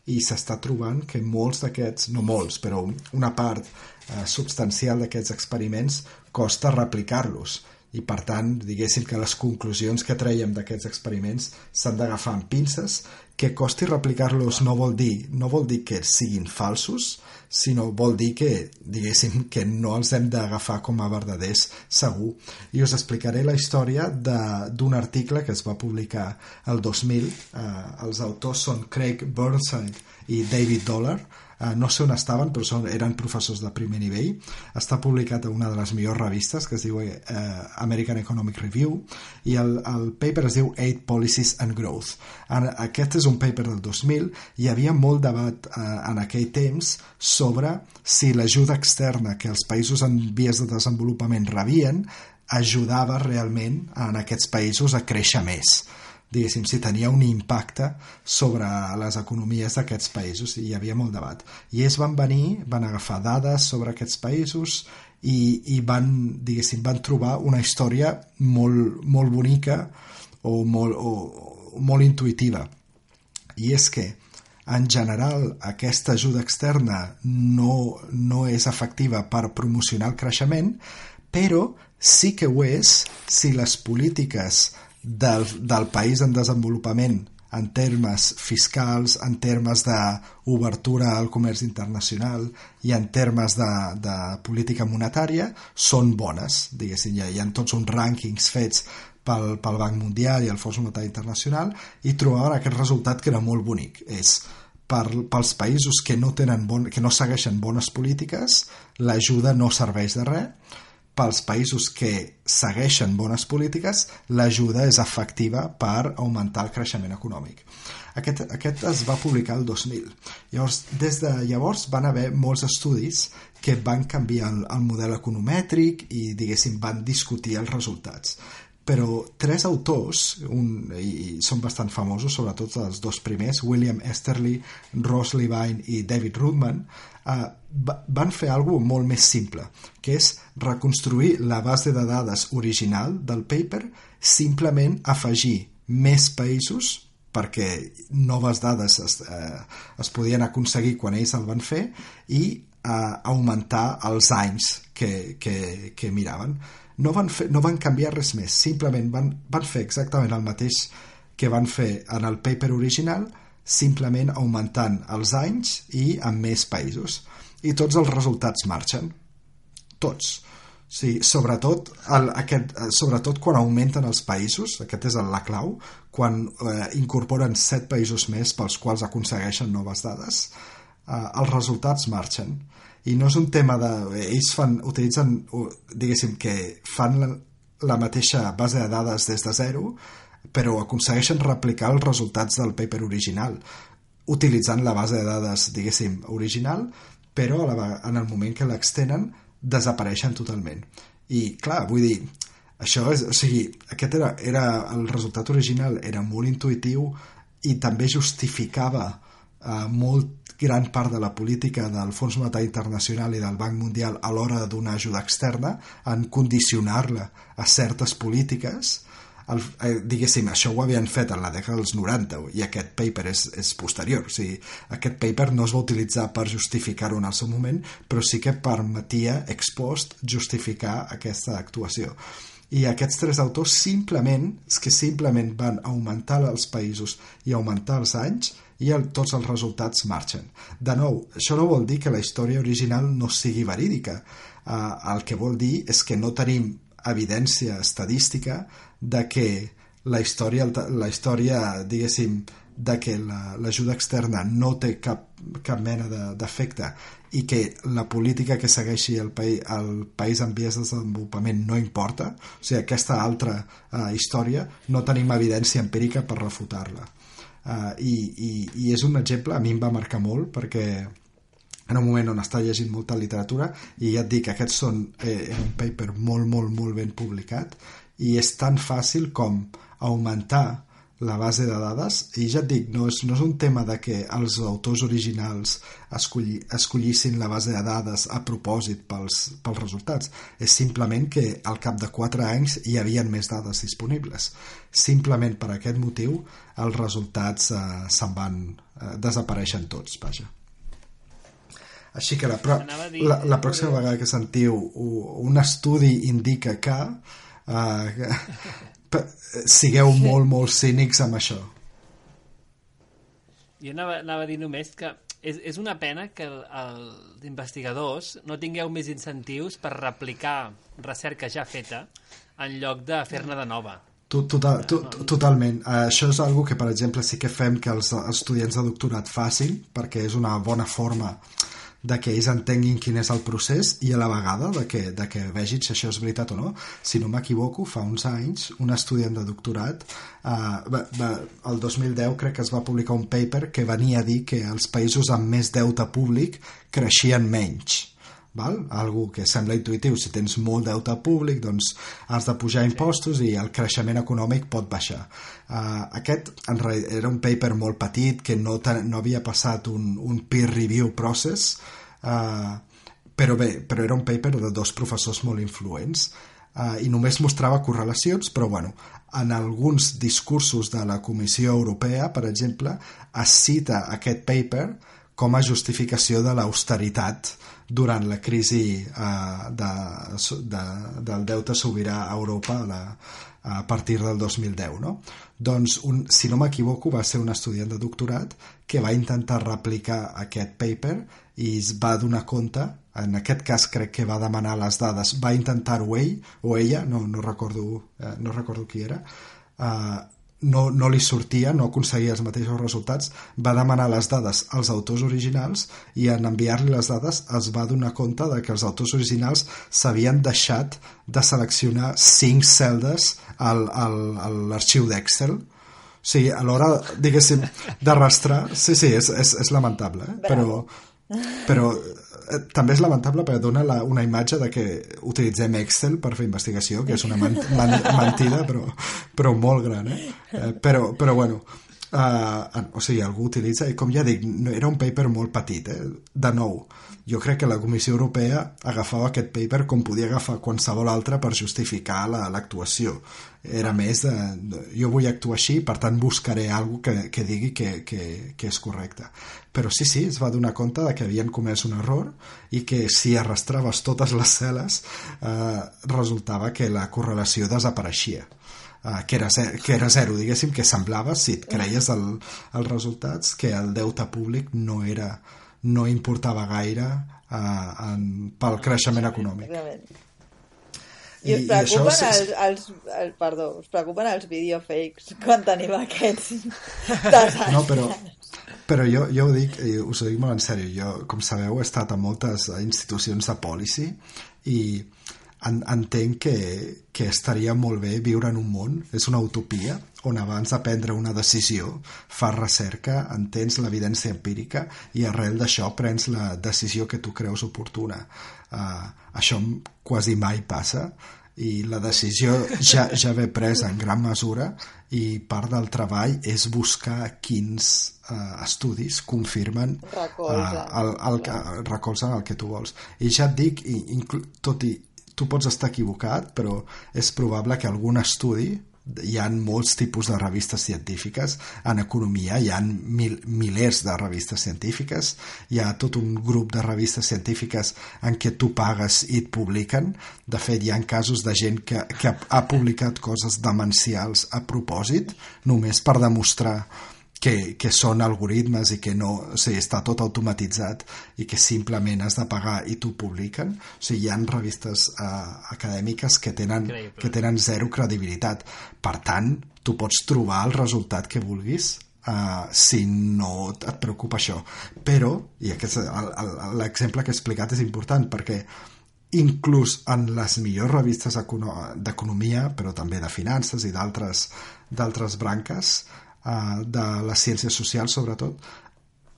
i s'està trobant que molts d'aquests, no molts, però una part eh, substancial d'aquests experiments costa replicar-los. i per tant, diguéssim que les conclusions que traiem d'aquests experiments s'han d'agafar amb pinces, que costi replicar-los no vol dir no vol dir que siguin falsos, sinó vol dir que, diguéssim, que no els hem d'agafar com a verdaders segur. I us explicaré la història d'un article que es va publicar el 2000. Eh, els autors són Craig Burnside i David Dollar, Uh, no sé on estaven, però són, eren professors de primer nivell. Està publicat a una de les millors revistes, que es diu uh, American Economic Review, i el, el paper es diu Eight Policies and Growth. En, aquest és un paper del 2000, hi havia molt debat uh, en aquell temps sobre si l'ajuda externa que els països en vies de desenvolupament rebien ajudava realment en aquests països a créixer més diguéssim, si tenia un impacte sobre les economies d'aquests països i hi havia molt debat. I ells van venir, van agafar dades sobre aquests països i, i van, diguéssim, van trobar una història molt, molt bonica o molt, o, molt intuitiva. I és que, en general, aquesta ajuda externa no, no és efectiva per promocionar el creixement, però sí que ho és si les polítiques del, del país en desenvolupament en termes fiscals, en termes d'obertura al comerç internacional i en termes de, de política monetària són bones, diguéssim, ha, hi ha tots uns rànquings fets pel, pel Banc Mundial i el Fons Monetari Internacional i trobaven aquest resultat que era molt bonic, és per, pels països que no, tenen bon, que no segueixen bones polítiques l'ajuda no serveix de res pels països que segueixen bones polítiques, l'ajuda és efectiva per augmentar el creixement econòmic. Aquest, aquest es va publicar el 2000. Llavors, des de llavors van haver molts estudis que van canviar el, el model economètric i, diguéssim, van discutir els resultats però tres autors, un, i són bastant famosos, sobretot els dos primers, William Esterly, Ross Levine i David Rudman, eh, van fer alguna molt més simple, que és reconstruir la base de dades original del paper, simplement afegir més països perquè noves dades es, eh, es podien aconseguir quan ells el van fer i eh, augmentar els anys que, que, que miraven no van, fer, no van canviar res més, simplement van, van fer exactament el mateix que van fer en el paper original, simplement augmentant els anys i amb més països. I tots els resultats marxen. Tots. Sí, sobretot, el, aquest, sobretot quan augmenten els països, aquest és la clau, quan eh, incorporen set països més pels quals aconsegueixen noves dades, eh, els resultats marxen i no és un tema de... ells fan, utilitzen diguéssim que fan la, la mateixa base de dades des de zero però aconsegueixen replicar els resultats del paper original utilitzant la base de dades diguéssim original però a la, en el moment que l'extenen desapareixen totalment. I clar, vull dir això és, o sigui, aquest era, era el resultat original era molt intuitiu i també justificava eh, molt gran part de la política del Fons Monetari Internacional i del Banc Mundial a l'hora de donar ajuda externa en condicionar-la a certes polítiques el, eh, diguéssim, això ho havien fet en la dècada dels 90 i aquest paper és, és posterior. O sigui, aquest paper no es va utilitzar per justificar-ho en el seu moment però sí que permetia ex post justificar aquesta actuació. I aquests tres autors simplement, que simplement van augmentar els països i augmentar els anys i el, tots els resultats marxen. De nou, això no vol dir que la història original no sigui verídica. Uh, el que vol dir és que no tenim evidència estadística de que la història, la història diguéssim, de que l'ajuda la, externa no té cap, cap mena d'efecte de, i que la política que segueixi el, país, el país en vies de desenvolupament no importa, o sigui, aquesta altra uh, història no tenim evidència empírica per refutar-la uh, i, i, i és un exemple, a mi em va marcar molt perquè en un moment on està llegint molta literatura i ja et dic, aquests són eh, un paper molt, molt, molt ben publicat i és tan fàcil com augmentar la base de dades. I ja et dic, no és, no és un tema de que els autors originals escolli, escollissin la base de dades a propòsit pels, pels resultats. És simplement que al cap de 4 anys hi havien més dades disponibles. Simplement per aquest motiu els resultats eh, se'n van eh, desapareixen tots, vaja. Així que la, pro la, la pròxima vegada que sentiu un estudi indica que Uh, sigueu molt, molt cínics amb això. Jo anava, anava a dir només que és, és una pena que el, els investigadors no tingueu més incentius per replicar recerca ja feta en lloc de fer-ne de nova. Total, to, totalment. Això és algo que, per exemple, sí que fem que els estudiants de doctorat facin, perquè és una bona forma de que ells entenguin quin és el procés i a la vegada de que, de que vegin si això és veritat o no. Si no m'equivoco, fa uns anys, un estudiant de doctorat, eh, va, el 2010 crec que es va publicar un paper que venia a dir que els països amb més deute públic creixien menys val? algú que sembla intuïtiu si tens molt deute públic doncs has de pujar impostos i el creixement econòmic pot baixar. Uh, aquest en era un paper molt petit que no, no havia passat un, un peer review process. Uh, però bé, però era un paper de dos professors molt influents. Uh, i només mostrava correlacions, però bueno, en alguns discursos de la Comissió Europea, per exemple, es cita aquest paper com a justificació de l'austeritat durant la crisi eh, de, de, del deute sobirà a Europa la, a partir del 2010. No? Doncs, un, si no m'equivoco, va ser un estudiant de doctorat que va intentar replicar aquest paper i es va donar compte, en aquest cas crec que va demanar les dades, va intentar-ho ell o ella, no, no, recordo, eh, no recordo qui era, eh, no, no li sortia, no aconseguia els mateixos resultats, va demanar les dades als autors originals i en enviar-li les dades es va donar compte de que els autors originals s'havien deixat de seleccionar cinc celdes al, al, a l'arxiu d'Excel. O sigui, a l'hora, diguéssim, d'arrastrar... Sí, sí, és, és, és lamentable, eh? però, però també és lamentable perquè dona la, una imatge de que utilitzem Excel per fer investigació, que és una man, man, mentida, però, però molt gran, eh? eh però, però bueno, uh, o sigui, algú utilitza, i com ja dic, era un paper molt petit, eh? De nou, jo crec que la Comissió Europea agafava aquest paper com podia agafar qualsevol altre per justificar l'actuació. La, Era més de, jo vull actuar així, per tant buscaré alguna que, que digui que, que, que és correcte. Però sí, sí, es va donar compte de que havien comès un error i que si arrastraves totes les cel·les eh, resultava que la correlació desapareixia. Uh, que, era zero, que era zero, diguéssim, que semblava, si et creies el, els resultats, que el deute públic no era, no importava gaire uh, en, pel creixement econòmic. I, I us preocupen I els, els, els, perdó, us preocupen els videofakes quan tenim aquests No, però, però jo, jo ho dic, i us ho dic molt en sèrio, jo, com sabeu, he estat a moltes institucions de policy i en, entenc que, que estaria molt bé viure en un món, és una utopia, on abans de prendre una decisió fas recerca, entens l'evidència empírica i arrel d'això prens la decisió que tu creus oportuna. Uh, això quasi mai passa i la decisió ja, ja ve presa en gran mesura i part del treball és buscar quins uh, estudis confirmen uh, el, el, el, recolzen el que tu vols. I ja et dic, i, tot i tu pots estar equivocat, però és probable que algun estudi hi ha molts tipus de revistes científiques. En economia hi ha mil, milers de revistes científiques. Hi ha tot un grup de revistes científiques en què tu pagues i et publiquen. De fet hi ha casos de gent que, que ha, publicat coses demencials a propòsit només per demostrar que, que són algoritmes i que no, o sigui, està tot automatitzat i que simplement has de pagar i t'ho publiquen. O sigui, hi ha revistes uh, acadèmiques que tenen, que tenen zero credibilitat. Per tant, tu pots trobar el resultat que vulguis uh, si no et preocupa això. Però, i aquest l'exemple que he explicat és important perquè inclús en les millors revistes d'economia, però també de finances i d'altres branques, eh, de les ciències socials sobretot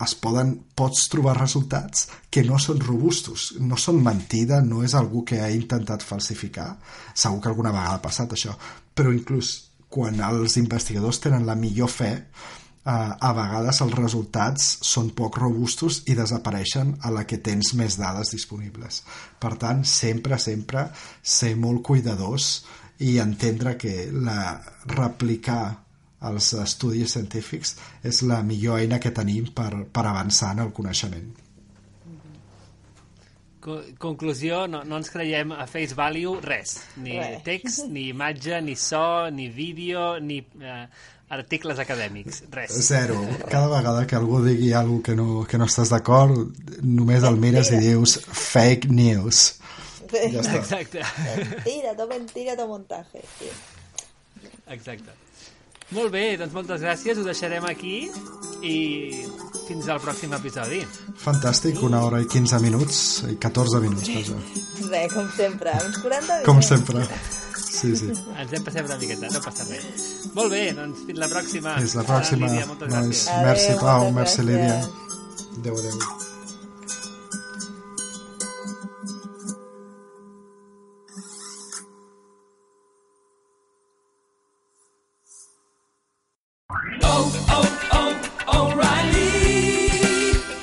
es poden, pots trobar resultats que no són robustos, no són mentida, no és algú que ha intentat falsificar. Segur que alguna vegada ha passat això, però inclús quan els investigadors tenen la millor fe, eh, a vegades els resultats són poc robustos i desapareixen a la que tens més dades disponibles. Per tant, sempre, sempre ser molt cuidadors i entendre que la replicar els estudis científics és la millor eina que tenim per, per avançar en el coneixement. Co conclusió, no, no ens creiem a face value res. Ni Res. text, ni imatge, ni so, ni vídeo, ni eh, articles acadèmics. Res. Zero. Cada vegada que algú digui alguna que no, que no estàs d'acord, només el mires i dius fake news. Ja està. Exacte. Mentira, todo mentira, todo montaje. Exacte. Molt bé, doncs moltes gràcies, ho deixarem aquí i fins al pròxim episodi. Fantàstic, una hora i 15 minuts, i 14 minuts, vaja. Res, com sempre, uns 40 Com minuts. sempre. Sí, sí. Ens hem passat una miqueta, no passa res. Molt bé, doncs fins la pròxima. Fins la pròxima. Lídia, moltes Nois. gràcies. Adéu, Merci, Pau, merci. Lídia. Adéu, adéu.